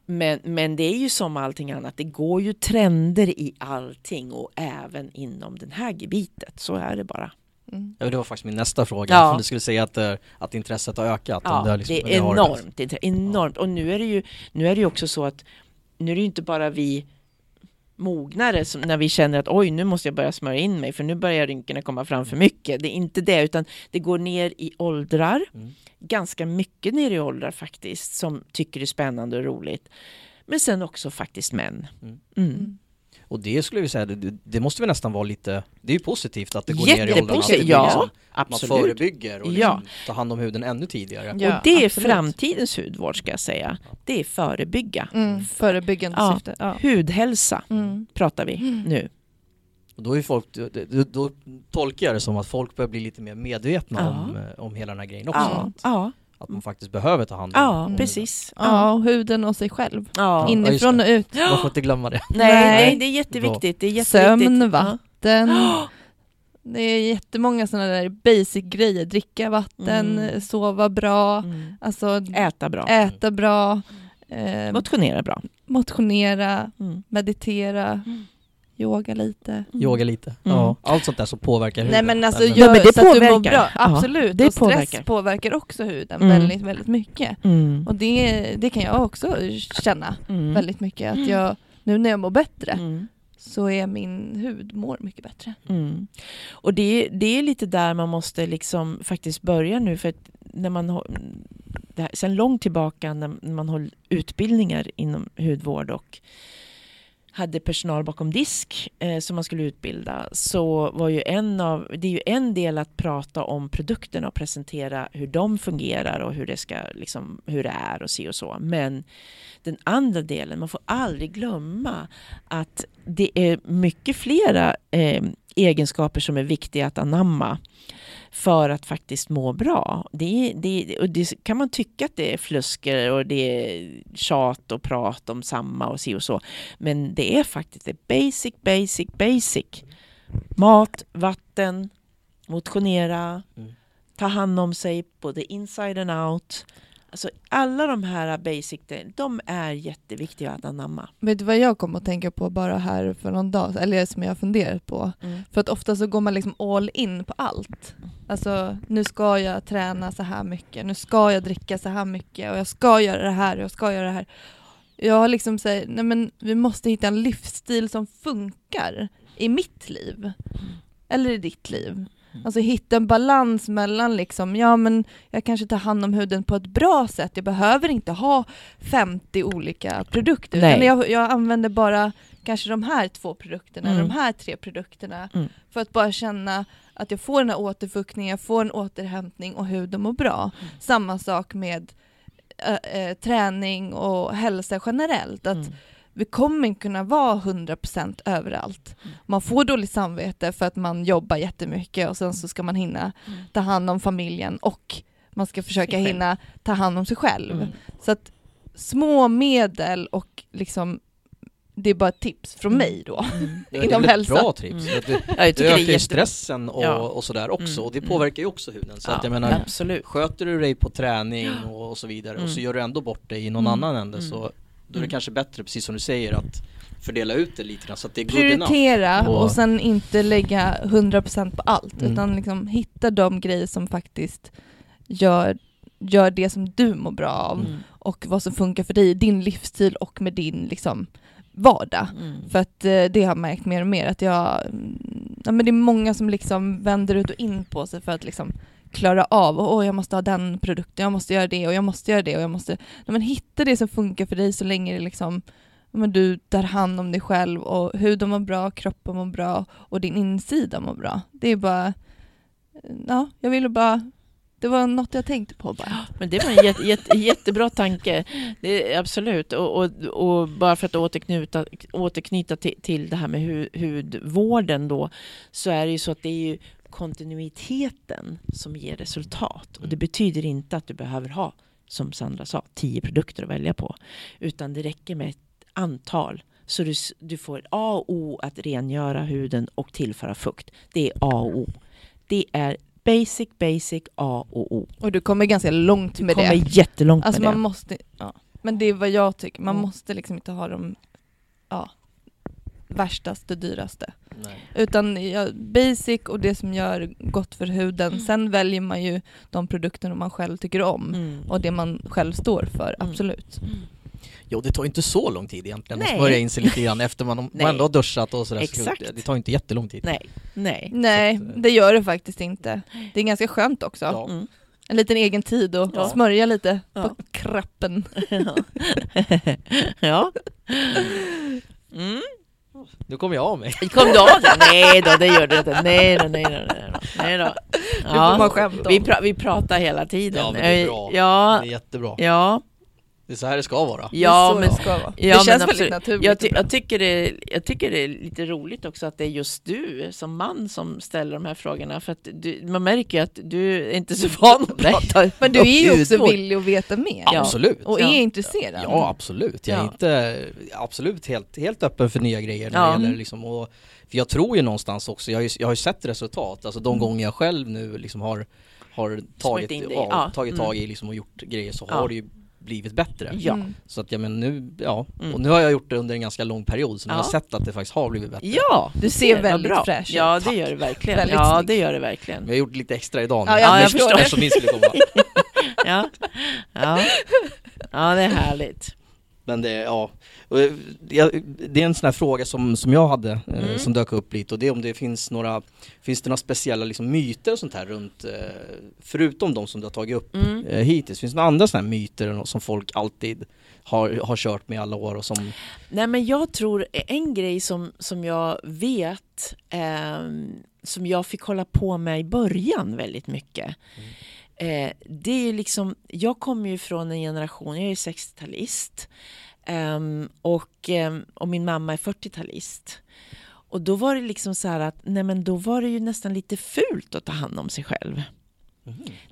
Men, men det är ju som allting annat, det går ju trender i allting och även inom det här gebitet. Så är det bara. Mm. Ja, det var faktiskt min nästa fråga, Ja. om du skulle säga att, eh, att intresset har ökat. Ja, det, liksom, det är enormt. Det enormt. Och nu är det ju nu är det ju också så att nu är det ju inte bara vi mognare som, när vi känner att oj, nu måste jag börja smörja in mig för nu börjar rynkorna komma fram för mycket. Det är inte det, utan det går ner i åldrar. Mm. Ganska mycket ner i åldrar faktiskt, som tycker det är spännande och roligt. Men sen också faktiskt män. Mm. Mm. Och det skulle vi säga, det, det måste väl nästan vara lite, det är ju positivt att det går ner i åldrarna. Ja. liksom- Man Absolut. förebygger och liksom Ja. tar hand om huden ännu tidigare. Ja, och det är absolut. framtidens hudvård ska jag säga. Det är förebygga. Mm, förebyggande Ja. syfte. Ja. Hudhälsa Mm. pratar vi Mm. nu. Och då, är folk, då, tolkar jag det som att folk börjar bli lite mer medvetna Ja. om, eh, om hela den här grejen också. Ja, Att, man faktiskt behöver ta hand om ja om precis. Ja, och huden och sig själv. Ja. In- Inifrån och ut. huden. Man får inte glömma det. Nej, Nej. det är jätteviktigt. Det är jätteviktigt. Sömn, vatten. Det är jättemånga sådana där basic grejer. Dricka vatten, Mm. sova bra, Mm. alltså Äta bra. äta bra, eh, Motionera bra. motionera, Mm. meditera, Mm. Yoga lite. Mm. Yoga lite. Mm. Ja, allt sånt där som påverkar huden. Nej men alltså Men- gör men det så att du mår påverkar. bra. Ja, Absolut, det och stress påverkar. påverkar, också huden Mm. väldigt, väldigt mycket. Mm. Och det, det kan jag också känna Mm. väldigt mycket. Att Mm. jag, nu när jag mår bättre Mm. så är min hud mår mycket bättre. Mm. Och det, det är lite där man måste liksom faktiskt börja nu för att när man har, det här, sen långt tillbaka när när man har utbildningar inom hudvård och hade personal bakom disk eh, som man skulle utbilda så var ju en av, det är ju en del att prata om produkterna och presentera hur de fungerar och hur det ska liksom, hur det är och se och så. Men den andra delen, man får aldrig glömma att det är mycket flera eh, egenskaper som är viktiga att anamma för att faktiskt må bra. Det, det, och det kan man tycka att det är flusker och det är tjat och prat om samma och si och så. Men det är faktiskt det basic, basic, basic. Mat, vatten, motionera, Mm. ta hand om sig både inside and out Alltså, alla de här basic, de är jätteviktiga att anamma. Vet du vad jag kom att tänka på bara här för någon dag eller som jag har funderat på? Mm. För att ofta så går man liksom all in på allt. Alltså, nu ska jag träna så här mycket, nu ska jag dricka så här mycket och jag ska göra det här och jag ska göra det här. Jag har liksom sagt, nej men vi måste hitta en livsstil som funkar i mitt liv. Eller i ditt liv. Alltså hitta en balans mellan liksom, ja men jag kanske tar hand om huden på ett bra sätt. Jag behöver inte ha 50 olika produkter. Nej. Utan jag, jag använder bara kanske de här två produkterna, Mm. de här tre produkterna. Mm. För att bara känna att jag får den här återfuktningen, jag får en återhämtning och huden mår bra. Mm. Samma sak med äh, äh, träning och hälsa generellt. Att Mm. Vi kommer inte kunna vara 100% överallt. Mm. Man får dåligt samvete för att man jobbar jättemycket och sen så ska man hinna Mm. ta hand om familjen och man ska försöka hinna ta hand om sig själv. Mm. Så att små medel och liksom det är bara ett tips från Mm. mig då. Mm. Det är Inom ett hälsa. bra tips. Mm. Det, Ja, ökar ju stressen och, Ja. och sådär också Mm, och det påverkar ju också huden. Så att jag Ja, menar, absolut. sköter du dig på träning och, och så vidare och så gör du ändå bort dig i någon Mm. annan ände Mm. så då är det Mm. kanske bättre, precis som du säger, att fördela ut det lite grann så att det är. Prioritera Och- och sen inte lägga 100% på allt Mm. utan liksom hitta de grejer som faktiskt gör, gör det som du mår bra av Mm. och vad som funkar för dig, din livsstil och med din liksom, vardag. Mm. För att eh, det har jag märkt mer och mer att jag, mm, ja, men det är många som liksom vänder ut och in på sig för att liksom klara av, åh jag måste ha den produkten, jag måste göra det och jag måste göra det och jag måste, nej, men hitta det som funkar för dig så länge det liksom men du tar hand om dig själv och huden mår bra, kroppen mår bra och din insida mår bra. Det är bara, ja, jag ville bara, det var något jag tänkte på bara. Men det var en jätte, jätte, jättebra tanke. Det är, absolut. Och, och, och bara för att återknyta, återknyta till, till det här med hu, hudvården då, så är det ju så att det är ju kontinuiteten som ger resultat. Och det betyder inte att du behöver ha, som Sandra sa, tio produkter att välja på. Utan det räcker med ett antal. Så du, du får A och O att rengöra huden och tillföra fukt. Det är A och O. Det är basic, basic, A och O. Och du kommer ganska långt Du med kommer det. jättelångt Alltså med man det. måste, ja. Men det är vad jag tycker, man Mm. måste liksom inte ha de ja, värstaste, dyraste. Nej. Utan ja, basic och det som gör gott för huden. Mm. Sen väljer man ju de produkterna man själv tycker om. Mm. Och det man själv står för, Mm. absolut. Jo, det tar ju inte så lång tid egentligen att smörja in sig lite grann efter man, man ändå har duschat och sådär. Exakt. Så det tar inte jättelång tid. Nej, nej. Nej, att, eh, det gör det faktiskt inte. Det är ganska skönt också. Ja. Mm. En liten egen tid och Ja. smörja lite Ja. på kroppen. ja. Mm. Nu kommer jag av mig. Kom du av det? Nej då, det gör du inte. Nej då, nej då. Nej då. Nej då. Det får man skämta om. vi, pra vi pratar hela tiden. Ja, men det är bra. Ja, Det är jättebra. ja, Det är så här det ska vara. ja, det men det ska vara. Ja, det känns väldigt naturligt. jag, ty bra. jag, tycker det, jag tycker det är lite roligt också att det är just du som man som ställer de här frågorna. För att du, man märker ju att du är inte så van att prata Men du är ju också villig att veta mer. Ja. Absolut. Och Ja. är intresserad. Ja, absolut. Jag är Ja. inte, absolut helt, helt öppen för nya grejer när Ja. det gäller liksom, och, för jag tror ju någonstans också, jag har ju, jag har ju sett resultat, alltså de Mm. gånger jag själv nu liksom har, har tagit, ja, ja. tagit Mm. tag i liksom och gjort grejer så Ja. har det ju blivit bättre. Ja. Mm. Så att ja men nu, ja, Mm. och nu har jag gjort det under en ganska lång period så nu Ja. har jag sett att det faktiskt har blivit bättre. Ja, Du ser väldigt bra. fräsch ut. Ja, det gör det verkligen. Väldigt ja, det gör det verkligen. Men jag har gjort lite extra idag nu. Ja, jag Ja, förstår det. Eftersom ni skulle komma. Ja. Ja. ja, det är härligt. Men det, ja, eh, jag- det är en sån här fråga som, som jag hade, eh, Mm. som dök upp lite och det är om det finns några, finns det några speciella liksom myter och sånt här runt, eh, förutom de som du har tagit upp Mm. eh, hittills, finns det några andra såna här myter som folk alltid har, har kört med alla år och som, Nej, men jag tror en grej som, som jag vet, ehm, som jag fick hålla på med i början väldigt mycket. Eh, det är liksom, jag kommer ju från en generation, jag är 60-talist ehm, och, ehm, och min mamma är 40-talist. Och då var det liksom så här att, nej men då var det ju nästan lite fult att ta hand om sig själv.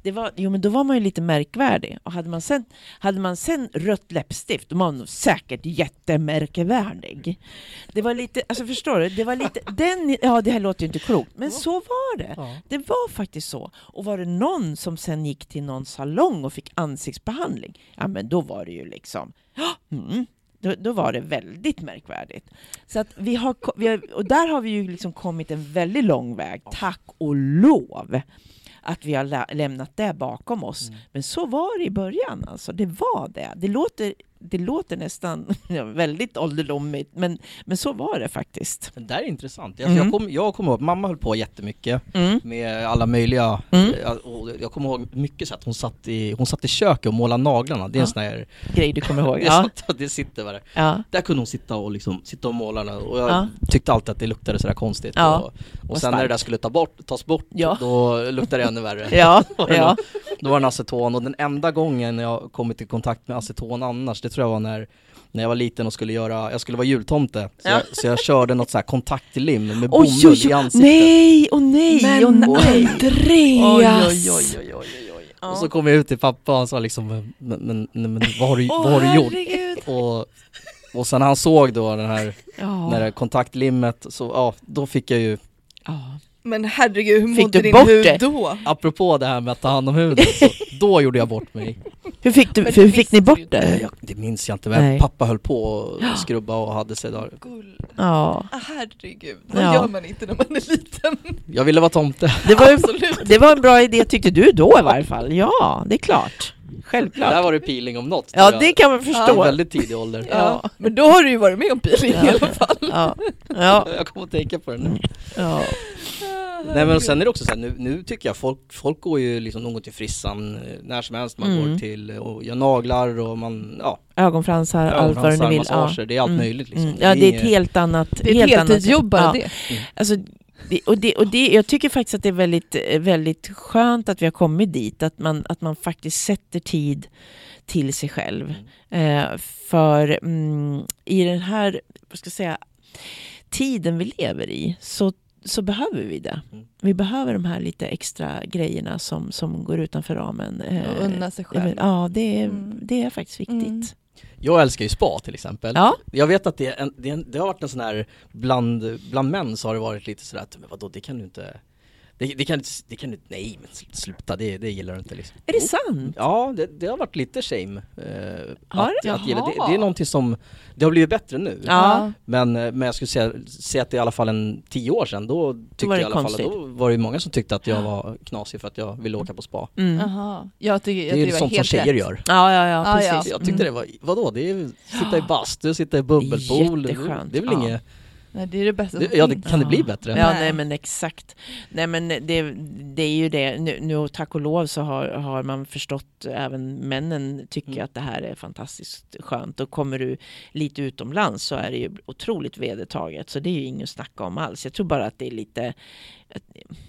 Det var, jo men då var man ju lite märkvärdig. Och hade man sen, hade man sen rött läppstift, då var man säkert jättemärkvärdig. Det var lite, alltså förstår du? Det var lite, den, ja det här låter ju inte klokt, men så var det. Ja. Det var faktiskt så. Och var det någon som sen gick till någon salong och fick ansiktsbehandling, ja men då var det ju liksom, mm, då, då var det väldigt märkvärdigt. Så att vi har, vi har, och där har vi ju liksom kommit en väldigt lång väg, tack och lov att vi har lä- lämnat det bakom oss. Mm. Men så var det i början, alltså. Det var det. Det låter, det låter nästan ja, väldigt ålderdomligt, men, men så var det faktiskt. Det där är intressant. Alltså, Mm. jag, kom, jag kommer ihåg, mamma höll på jättemycket Mm. med alla möjliga, Mm. eh, och jag kommer ihåg mycket så att hon satt i, hon satt i köket och målade naglarna, det är en Ja. sån här, Grej du kommer ihåg. det, Ja. satt, det sitter bara. Ja. Där kunde hon sitta och liksom, sitta och måla och jag Ja. tyckte alltid att det luktade sådär konstigt. Ja. Och, och Och sen när det där skulle ta bort, tas bort, då luktade det ännu värre. Ja, Var det Då var det en aceton och den enda gången jag kommit i kontakt med aceton annars, det tror jag var när när jag var liten och skulle göra, jag skulle vara jultomte, så, Ja. jag, så jag körde något så här kontaktlim med Oj, bomull oj, i oj, ansiktet. nej, och nej, Men och nej. Andreas! Oj, oj, oj, oj, oj, oj. Ja. Och så kom jag ut till pappa och han sa liksom, men, men, men, men vad har du, vad har du gjort? herregud. Och, och sen när han såg då den här, Ja. när det kontaktlimmet, så ja, då fick jag ju, ja. Men herregud, hur Fick mådde du din bort hud det? då? apropå det här med att ta hand om huden, så då gjorde jag bort mig. Hur fick, du, Men hur fick ni bort Eh, det? Jag, det minns jag inte, men Nej. pappa höll på och skrubba och hade sig där. Gull. Ja. Ah, herregud, vad Ja. gör man inte när man är liten? Jag ville vara tomte. Det var, ju, Absolut. det var en bra idé tyckte du då i varje fall. Ja, det är klart. Självklart. Där var det peeling om något. Ja, tror det kan man I förstå. väldigt tidig ålder. Ja. Men då har du ju varit med om peeling i alla fall. Ja. Ja. Jag kommer att tänka på det nu. Ja. Nej men och sen är det också så här, nu, nu tycker jag folk, folk går ju liksom, de går till frissan eh, när som helst, man Mm. går till eh, och gör naglar och man, ja, Ögonfransar, allt vad du vill. massager, det är allt Mm. möjligt liksom. Mm. Ja, det är ett helt annat... Det är ett helt annat- heltidsjobb bara ja. det. Alltså, det, och det, och det, jag tycker faktiskt att det är väldigt, eh, väldigt skönt att vi har kommit dit, att man, att man faktiskt sätter tid till sig själv. Eh, för mm, i den här, vad ska jag säga, tiden vi lever i så, så behöver vi det. Mm. Vi behöver de här lite extra grejerna som, som går utanför ramen. Eh, Och unna sig själv. Ja, det är, Mm. det är faktiskt viktigt. Mm. Jag älskar ju spa till exempel. Ja, Jag vet att det, är en, det, är en, det har varit en sån här, bland, bland män så har det varit lite sådär att, men vadå det kan du inte det, det kan, det kan du nej men sl- sluta det, det gillar du inte liksom. är det sant? Ja, det, det har varit lite shame. Eh, Har att, det? att gilla. Det, det är någonting som, det har blivit bättre nu. Ja. Men, eh, men jag skulle säga, säga att det är i alla fall en tio år sedan, då tyckte var det jag i alla fall, konstigt. då var det många som tyckte att jag var knasig för att jag ville åka på spa. Mm. Jaha. Jag tycker, jag Det är ju sånt som tjejer rätt. gör. Ja, ja, ja, Ah, precis. ja. Jag tyckte Mm. det var, vadå? Det är sitta i bastu, sitta i bubbelpool. Det är väl ja. inget, Nej, det är det bästa det, ja det, kan det bli bättre? Ja, Nej. nej men exakt. Nej men det, det är ju det, nu, nu tack och lov så har, har man förstått, även männen tycker Mm. att det här är fantastiskt skönt. Och kommer du lite utomlands så är det ju otroligt vedertaget. Så det är ju inget att snacka om alls. Jag tror bara att det är lite,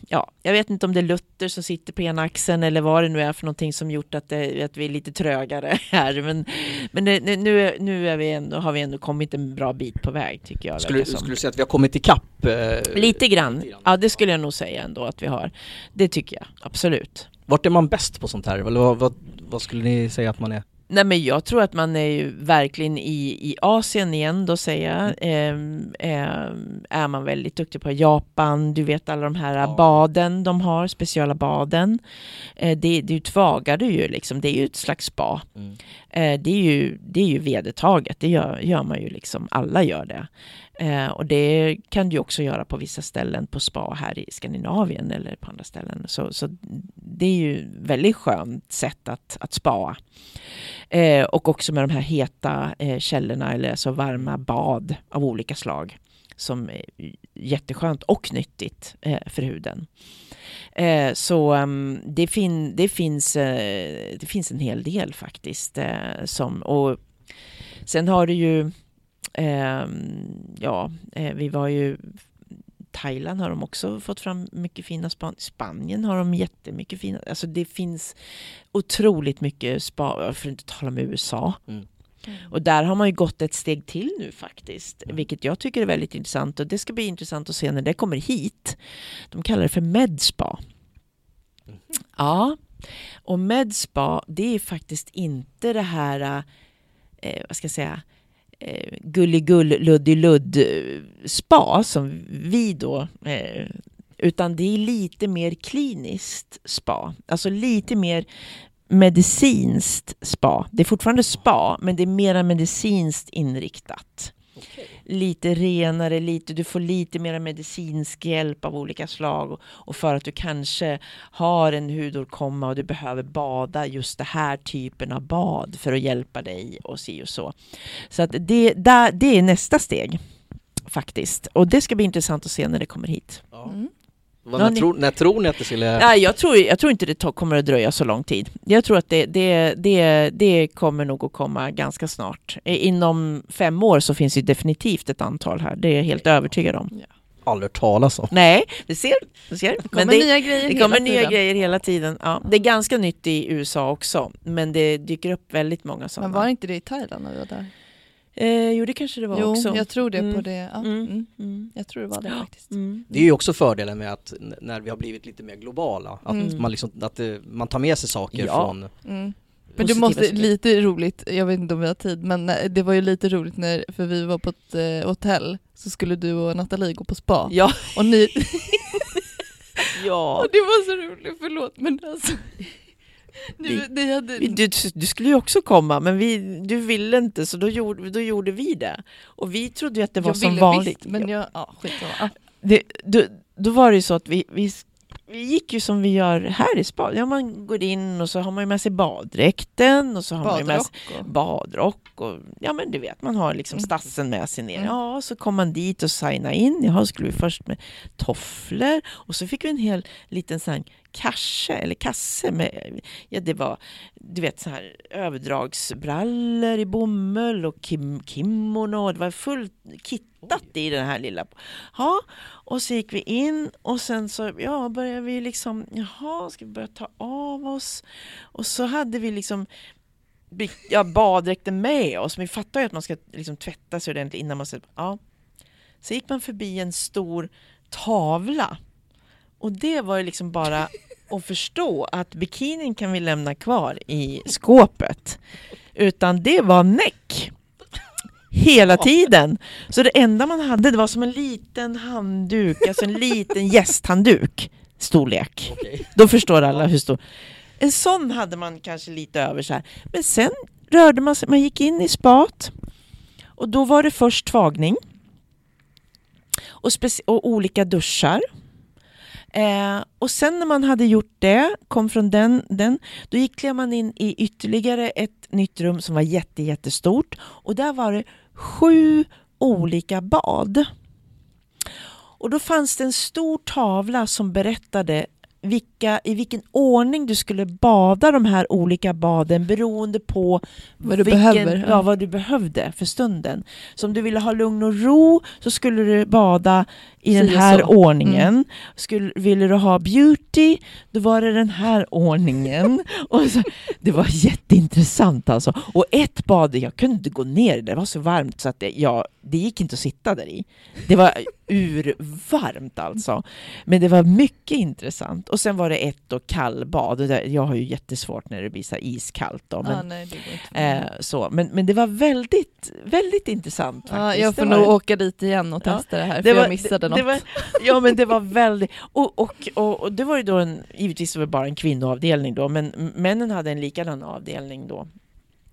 ja, jag vet inte om det är Luther som sitter på ena axeln eller vad det nu är för någonting som gjort att, det, att vi är lite trögare här. Men, men det, nu- nu, är- nu är vi ändå, har vi ändå kommit en bra bit på väg tycker jag. Skulle, skulle du säga att vi har kommit ikapp? Eh, Lite grann. lite grann? Ja, det skulle jag nog säga ändå att vi har. Det tycker jag, absolut. Vart är man bäst på sånt här? Eller vad, vad, vad skulle ni säga att man är? Nej, men jag tror att man är ju verkligen i, i Asien igen då säger jag. Ehm, ehm, är man väldigt duktig på Japan, du vet alla de här Ja. baden de har, speciella baden. Eh, det, det utvagar du ju liksom, det är ju ett slags spa. Eh, det, är ju, det är ju vedertaget, det gör, gör man ju liksom, alla gör det. Eh, och det kan du också göra på vissa ställen på spa här i Skandinavien eller på andra ställen. Så, så det är ju väldigt skönt sätt att, att spa. Eh, och också med de här heta eh, källorna eller så varma bad av olika slag som är jätteskönt och nyttigt eh, för huden. Eh, så um, det, fin det, finns, eh, det finns en hel del faktiskt. Eh, som, och sen har du ju, ja, eh, vi var ju Thailand har de också fått fram mycket fina spa. Spanien har de jättemycket fina. Alltså det finns otroligt mycket spa, för att inte tala om USA. Mm. Och där har man ju gått ett steg till nu faktiskt, Mm. vilket jag tycker är väldigt intressant och det ska bli intressant att se när det kommer hit. De kallar det för medspa. Ja, och medspa det är faktiskt inte det här, eh, vad ska jag säga, eh, gulligull-luddiludd-spa, eh, som vi då eh, utan det är lite mer kliniskt spa, alltså lite mer medicinskt spa. Det är fortfarande spa, men det är mer medicinskt inriktat. Lite renare, lite, du får lite mer medicinsk hjälp av olika slag och för att du kanske har en hudåkomma och du behöver bada just den här typen av bad för att hjälpa dig och si och så. Så att det, där, det är nästa steg faktiskt. Och det ska bli intressant att se när det kommer hit. Mm. Vad, Ja, när, ni- tror, när tror ni att det skulle... Nej, jag, tror, jag tror inte det to- kommer att dröja så lång tid. Jag tror att det, det, det, det kommer nog att komma ganska snart. Inom fem år så finns det definitivt ett antal här. Det är jag helt övertygad om. Aldrig hört talas om. Nej, det ser du. ser. Det kommer Men det, nya grejer det kommer hela nya tiden. grejer hela tiden. Ja, det är ganska nytt i USA också, men det dyker upp väldigt många sådana. Men var inte det i Thailand när vi var där? Eh, jo, det kanske det var Jo, också. jag tror det på Mm. det. Ja. Mm. Mm. Mm. Jag tror det var det faktiskt. Mm. Det är ju också fördelen med att när vi har blivit lite mer globala, att Mm. man liksom, att det, man tar med sig saker Ja. från... Mm. Men det Positiva måste, saker. lite roligt, jag vet inte om vi har tid, men eh, det var ju lite roligt när, för vi var på ett eh, hotell, så skulle du och Nathalie gå på spa. Ja. Och ni, ja. och det var så roligt, förlåt men alltså. Vi- ni hade, Du, du skulle ju också komma, men vi, du ville inte, så då gjorde, då gjorde vi det. Och vi trodde ju att det var jag som vanligt. Visst, men jag, ja skitsamma. Ja. det, då, då var det ju så att vi, vi, vi gick ju som vi gör här i spa. Ja, man går in och så har man ju med sig baddräkten och så har man ju med sig Badrock och... badrock och ja men du vet man har liksom Mm. stassen med sig ner. Mm. Ja så kom man dit och signa in. Jaha skulle vi först med tofflor och så fick vi en hel liten sån kasse eller kasse med, ja det var du vet så här överdragsbrallor i bomull och kim, kimono. Det var fullt kittat i den här lilla. Ja och så gick vi in och sen så ja började vi liksom jaha ska vi börja ta av oss och så hade vi liksom ja, baddräkten med oss. Men vi fattar ju att man ska liksom tvätta sig ordentligt innan man sätter ja. Så gick man förbi en stor tavla. Och det var ju liksom bara att förstå att bikinin kan vi lämna kvar i skåpet. Utan det var näck. Hela tiden. Så det enda man hade det var som en liten handduk, alltså en liten gästhandduk storlek. Okej. Då förstår alla hur stor. En sån hade man kanske lite över så här. Men sen rörde man sig, man gick in i spat och då var det först tvagning och, och olika duschar. Eh, och sen när man hade gjort det, kom från den, den då gick man in i ytterligare ett nytt rum som var jätte, jättestort och där var det sju olika bad. Och då fanns det en stor tavla som berättade vilka, i vilken ordning du skulle bada de här olika baden beroende på Vad du behöver, Ja, ja. vad du behövde för stunden. Så om du ville ha lugn och ro så skulle du bada i Si den här så. Mm. ordningen. Skulle, ville du ha beauty, då var det den här ordningen. och så, det var jätteintressant alltså. Och ett bad, jag kunde inte gå ner, det var så varmt så att det, ja, det gick inte att sitta där i. Det var urvarmt alltså. Men det var mycket intressant. Och sen var det ett då kallbad. Och där- Jag har ju jättesvårt när det blir så iskallt. Då, men, ah, nej, det eh, så. Men, men det var väldigt, väldigt intressant. Ja, jag får Det var nog det. åka dit igen och Ja, testa det här, det för var- jag missade det, något. det var, Ja men det var väldigt, och, och, och, och det var ju då en, givetvis var det bara en kvinnoavdelning då, men männen hade en likadan avdelning då.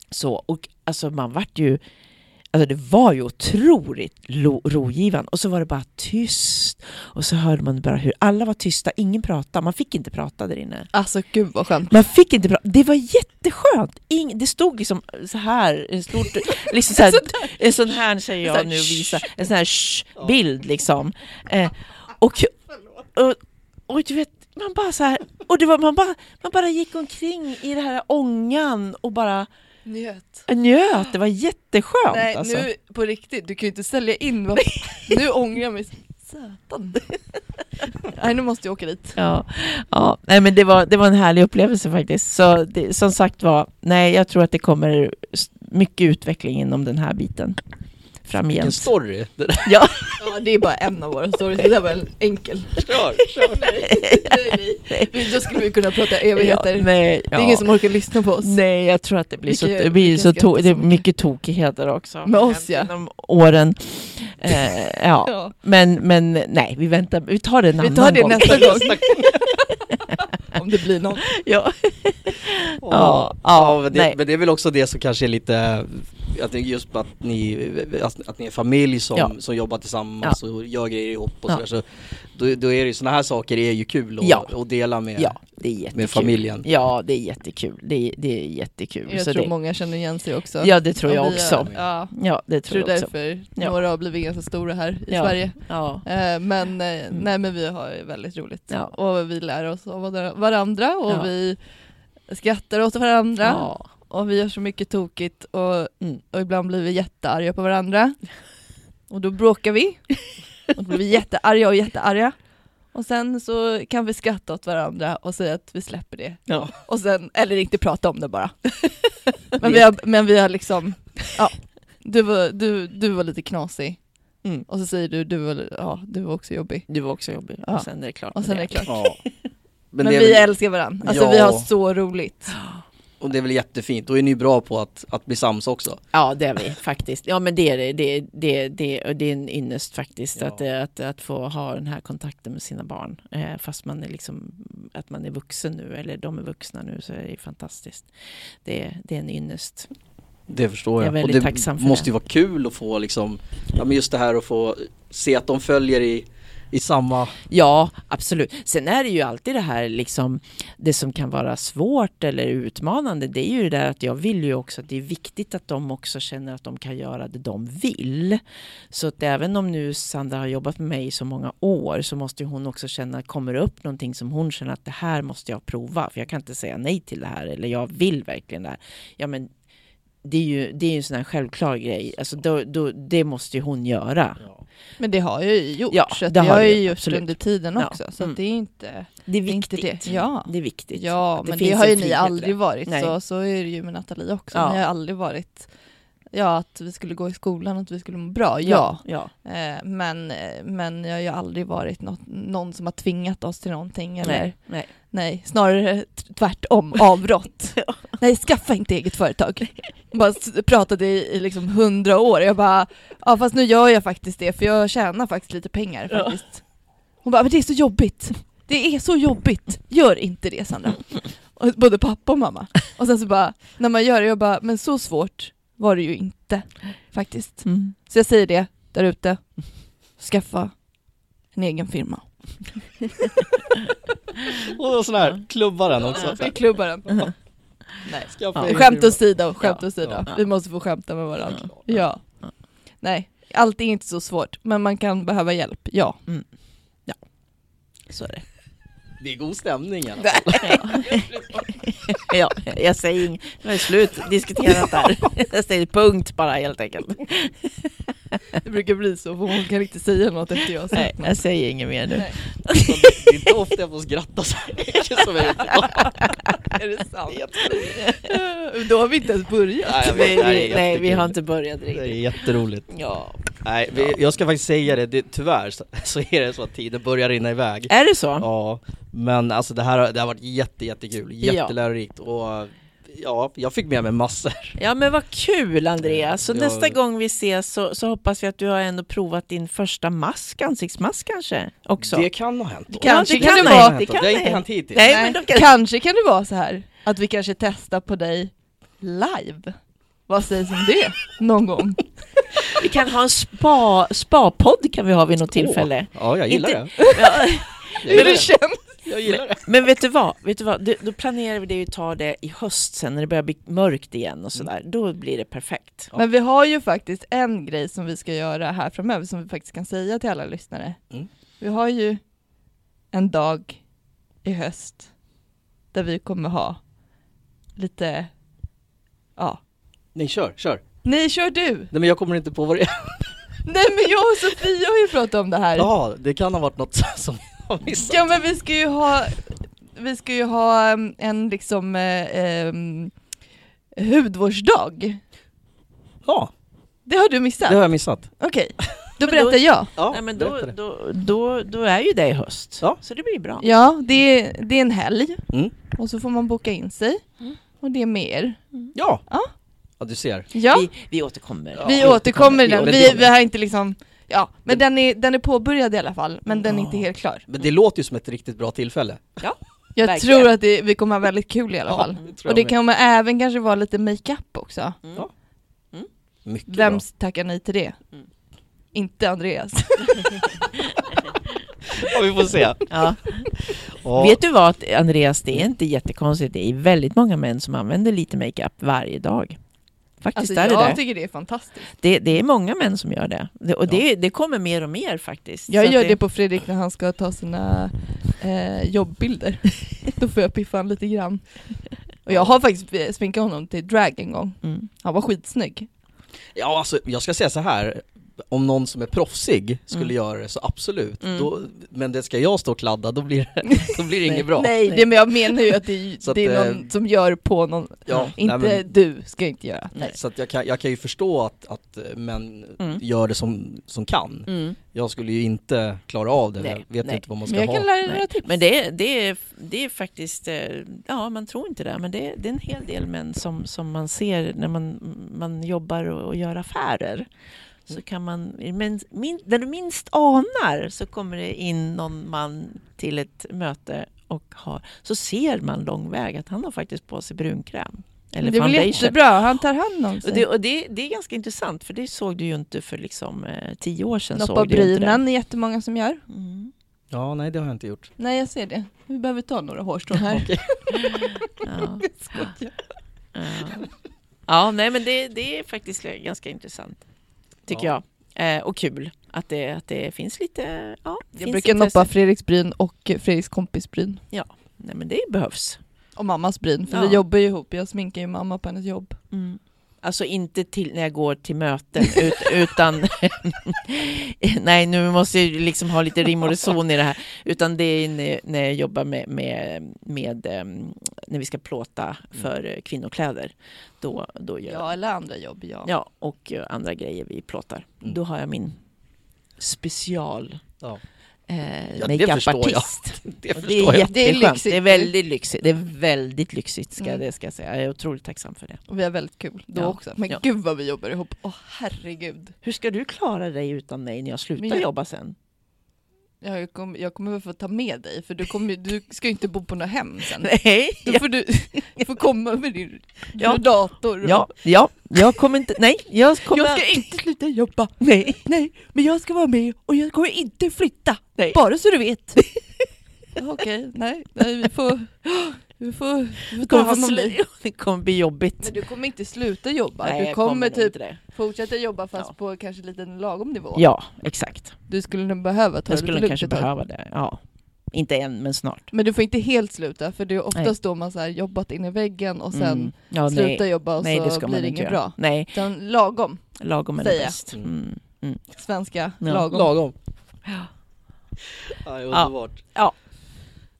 Så, och alltså man vart ju, alltså det var ju otroligt rogivande. Och så var det bara tyst, och så hörde man bara hur alla var tysta, ingen pratade, man fick inte prata där inne. Alltså gud vad skönt. Man fick inte prata, det var jätteskönt! Ing, det stod liksom så här, en stort, liksom så här, en sån här säger jag nu visar, en sån här bild liksom. Eh, och, och, och du vet, man bara så här, och det var, man, bara, man bara gick omkring i det här ångan och bara Njöt. njöt, det var jätteskönt Nej, alltså. nu på riktigt, du kan ju inte sälja in vad... Nu ångrar jag mig satan. Nej, nu måste jag åka dit. Ja, ja. Nej, men det var, det var en härlig upplevelse faktiskt. Så det, som sagt var, nej jag tror att det kommer mycket utveckling inom den här biten. Framgent. Vilken story! Det där. Ja, Ja, det är bara en av våra stories, det där var en enkel. Kör, kör. nej, nej. Då skulle vi kunna prata evigheter. Ja, nej, Det är ingen som orkar lyssna på oss. Nej, jag tror att det blir så, Vilka- det blir så, to- så det är mycket. mycket tokigheter också. Med oss, ja. Genom åren. Eh, ja. Ja. Men, men nej, vi väntar, vi tar det en Vi annan tar det gång. nästa gång. Om det blir någon. ja. Ja, ja, men, det, nej. men det är väl också det som kanske är lite, att just att ni, att, att ni är familj som, Ja. som jobbar tillsammans och gör grejer ihop och Ja. sådär så då, då är det ju sådana här saker är ju kul att Ja. att dela med, ja, det är jättekul. med familjen. Ja, det är jättekul. Det är, det är jättekul. Jag så tror det, många känner igen sig också. Ja, det tror jag också. är- Ja, Ja, det jag tror tror jag också. därför Ja. några har blivit ganska stora här i Ja. Sverige. Ja. Eh, Men, eh, nej, men vi har väldigt roligt. Ja. Och vi lär oss av varandra- varandra och Ja. vi skrattar åt varandra. Ja. Och vi gör så mycket tokigt och, Mm. och ibland blir vi jättearga på varandra. Och då bråkar vi. Och då blir vi jättearga och jättearga. Och sen så kan vi skratta åt varandra och säga att vi släpper det. Ja. Och sen, eller inte prata om det bara. Men vi har, men vi har liksom, ja, du var, du, du var lite knasig. Mm. Och så säger du, du var, ja, du var också jobbig. Du var också jobbig. Ja. Och sen är det klart. Och sen är det klart. Ja. Men, det är vi väl, älskar varandra. Alltså vi har så roligt. och det är väl jättefint, då är ni bra på att, att bli sams också. Ja, det är vi faktiskt. Ja, men det är det. Det, det, det, det är en ynnest faktiskt Ja. att, att, att få ha den här kontakten med sina barn. Eh, fast man är liksom, att man är vuxen nu, eller de är vuxna nu, så är det fantastiskt. Det, det är en ynnest. Det förstår Jag är jag. väldigt och det måste det. ju vara kul att få liksom, ja men just det här att få se att de följer i, i samma, Ja, absolut. Sen är det ju alltid det här liksom, det som kan vara svårt eller utmanande, det är ju det där att jag vill ju också att det är viktigt att de också känner att de kan göra det de vill. Så att även om nu Sandra har jobbat med mig i så många år så måste ju hon också känna, kommer det upp någonting som hon känner att det här måste jag prova, för jag kan inte säga nej till det här eller jag vill verkligen det här. Ja, men det är ju det är ju en sån här självklar grej, alltså då, då, det måste ju hon göra. Men det har jag ju gjort, Ja, det det har jag ju gjort absolut. under tiden Ja, också. Så mm. att det är inte... Det är Det är inte viktigt. det. Ja. Det är viktigt. Ja, Det men det har ju ni aldrig varit, Nej. så, så är det ju med Nathalie också. Ja. Ni har aldrig varit, ja att vi skulle gå i skolan, att vi skulle må bra, ja. ja. Eh, men, eh, men jag har ju aldrig varit något, någon som har tvingat oss till någonting eller Nej, nej. Nej, snarare tvärtom, avbrott. Nej, skaffa inte eget företag. Bara pratade i, i liksom hundra år, jag bara, ja fast nu gör jag faktiskt det för jag tjänar faktiskt lite pengar Ja. faktiskt. Hon bara, men det är så jobbigt. Det är så jobbigt. Gör inte det Sandra. Och både pappa och mamma. Och sen så bara, när man gör det, jag bara, men så svårt var det ju inte faktiskt. Mm. Så jag säger det där ute, skaffa en egen firma. och sån här, klubbar den också. Vi klubbar den. Nej. Skaffa Ja. Skämt åsido, skämt Ja. åsido. Ja. Vi måste få skämta med varandra. Ja. Ja. Ja. Nej, allt är inte så svårt, men man kan behöva hjälp, ja. Så är det. Det är god stämning i alla fall. Ja, jag säger inget. Nu är det slut diskuterat där. Jag säger punkt bara helt enkelt. Det brukar bli så, för hon kan inte säga något efter jag Nej, jag säger inget mer nu. Nej. Så det är inte ofta jag får skratta så mycket som jag gjort. Är det sant? Då har vi inte ens börjat. Nej, här vi, nej, vi har inte börjat Det är riktigt. jätteroligt. Ja. Nej, vi, jag ska faktiskt säga det, det tyvärr så, så är det så att tiden börjar rinna iväg. Är det så? Ja, men alltså det här har- det har varit jätte, jättekul, Ja. jättelärorikt och ja, jag fick med mig massor. Ja men vad kul Andreas, så Ja. nästa gång vi ses så, så hoppas vi att du har ändå provat din första mask, ansiktsmask kanske också. Det kan ha hänt. då. Kanske det kan kan det vara- hänt. Det, har ha inte hänt. hittills. Nej, Nej, men kan- Kanske kan det vara så här att vi kanske testar på dig live. Vad sägs om det? Någon gång? Vi kan ha en spa, spa-podd kan vi ha vid något tillfälle. Åh, Ja, jag gillar Inte- det. Ja, Jag Hur gillar det känns? Jag gillar det. men vet du vad? Vet du vad? Då, då planerar vi det att ta det i höst sen när det börjar bli mörkt igen och sådär. Då blir det perfekt. Ja. Men vi har ju faktiskt en grej som vi ska göra här framöver som vi faktiskt kan säga till alla lyssnare. Mm. Vi har ju en dag i höst där vi kommer ha lite, ja. Nej, kör, kör. Nej, kör du! Nej men jag kommer inte på vad det är. Nej men jag och Sofia har ju pratat om det här. Ja, det kan ha varit något som jag har missat. Ja men vi ska ju ha, vi ska ju ha um, en liksom eh, um, hudvårdsdag. Ja, Det har du missat? Det har jag missat. Okej, då Men berättar då- jag. Ja, Nej, men då, då, då, då är ju det i höst. Ja. Så det blir bra. Ja, det är, det är en helg Mm. och så får man boka in sig. Mm. Och det är mer. Ja. Ja. Ja, du ser. Ja, Vi, vi återkommer. Ja. vi återkommer Ja, den. Vi, det- vi har inte liksom, ja, men Det- den är, den är påbörjad i alla fall, men den är Ja. inte helt klar. Men det låter ju som ett riktigt bra tillfälle. Jag Verkligen. tror att det, vi kommer ha väldigt kul i alla fall. det tror Och det kommer även kanske vara lite makeup också. Mm. Ja. Mycket Vem bra. tackar nej till det? Mm. Inte Andreas. Ja, vi får se. Ja. Ja. Vet du vad Andreas, det är inte jättekonstigt. Det är väldigt många män som använder lite makeup varje dag. Faktiskt Alltså är det jag det. tycker det är fantastiskt. det. Det är många män som gör det. det och det, det kommer mer och mer faktiskt. Jag gör det på Fredrik när han ska ta sina eh, jobbbilder. Då får jag piffa han lite grann. Och jag har faktiskt sminkat honom till drag en gång. Mm. Han var skitsnygg. Ja, alltså jag ska säga så här. Om någon som är proffsig skulle Mm. göra det så absolut. Mm. Då, men det ska jag stå och kladda, då blir det, då blir det inget bra. Nej, Nej. det, men jag menar ju att det, att, det är eh, någon som gör på någon. Ja, inte nej, men- du ska inte göra. Nej. Så att jag, kan, jag kan ju förstå att, att eh, män Mm. gör det som, som kan. Mm. Jag skulle ju inte klara av det, Nej, jag vet nej. inte vad man ska Men jag ha. kan lära Nej. några tips. Men det, är- det, är, det är faktiskt, eh, ja man tror inte det, men det, är- det är en hel del män som, som man ser när man, man jobbar och, och gör affärer. Så kan man, men min, när du minst anar så kommer det in någon man till ett möte och har, så ser man lång väg att han har faktiskt på sig brunkräm. Eller det är väl jättebra, han tar hand om sig. Och, det, och det, det är ganska intressant för det såg du ju inte för liksom, eh, tio år sedan. Noppa brynen är jättemånga som gör. Mm. Ja, nej det har jag inte gjort. Nej jag ser det. Vi behöver ta några hårstrån här. Ja. Ja. ja, nej men det, det är faktiskt ganska intressant. Tycker Ja. jag. Eh, och kul att det, att det finns lite... Ja, Jag finns brukar noppa Fredriks bryn och Fredriks kompis bryn. Nej men det behövs. Och mammas bryn, för Ja. vi jobbar ju ihop. Jag sminkar ju mamma på hennes jobb. Mm. Alltså inte till när jag går till möten ut, utan... nej, nu måste jag ju liksom ha lite rim och reson i det här. Utan det är när, jag jobbar med, med, med em, när vi ska plåta för kvinnokläder. Då, då gör Ja, eller andra jobb, ja. Ja, och andra grejer vi plåtar. Mm. Då har jag min special Ja. Eh, Ja, det förstår jag. Det Och förstår Det är. Det är lyxigt. Det är väldigt lyxigt. Det är väldigt lyxigt ska, Mm. det ska jag säga. Jag är otroligt tacksam för det. Och vi har väldigt kul då Ja. också. Men Ja. gud vad vi jobbar ihop. Åh herregud. Hur ska du klara dig utan mig när jag slutar jag- jobba sen? Ja, jag, kommer, jag kommer väl få ta med dig, för du, kommer, du ska ju inte bo på något hem sen. Nej, Då får du, du får komma med din Ja. dator. ja, ja, jag kommer inte, nej, jag kommer... Jag ska inte sluta jobba. Nej, Nej, men jag ska vara med och jag kommer inte flytta. nej. Bara så du vet. Okej, nej, nej vi får, vi får, vi får Det ta kommer, hand om vara dig. sl- det kommer bli jobbigt. Men du kommer inte sluta jobba, Nej, du kommer nog typ det. fortsätta jobba fast Ja. på kanske lite en lagom nivå. Ja, exakt. Du skulle nog behöva ta Jag det skulle kanske behöva det. Ja. Inte än, men snart. Men du får inte helt sluta, för det är oftast Nej. då man så här jobbat in i väggen och sen Mm. ja, slutar nej. jobba och nej, det så ska blir det inget bra. Nej, Utan lagom, lagom är det bäst. Mm. Mm. svenska, Ja. lagom. Lagom. Ja. Ja, underbart. Ja.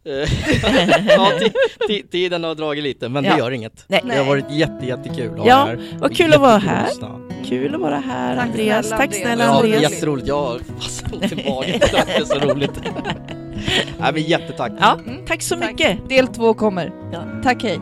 Eh, ja, ti- ti- tiden har dragit lite, men Ja. det gör inget. Nej. Det har varit jätte, jättekul att ha Ja, er här. Vad kul att vara här. Kul att vara här, Tack Andreas. snälla, Tack Andreas. snälla, Ja, det är Andreas. jätteroligt. Jag har fast ont i magen. Det är så roligt. Nej men jättetack. Ja, Mm. tack så Tack. mycket. Del två kommer. Ja. Tack, hej.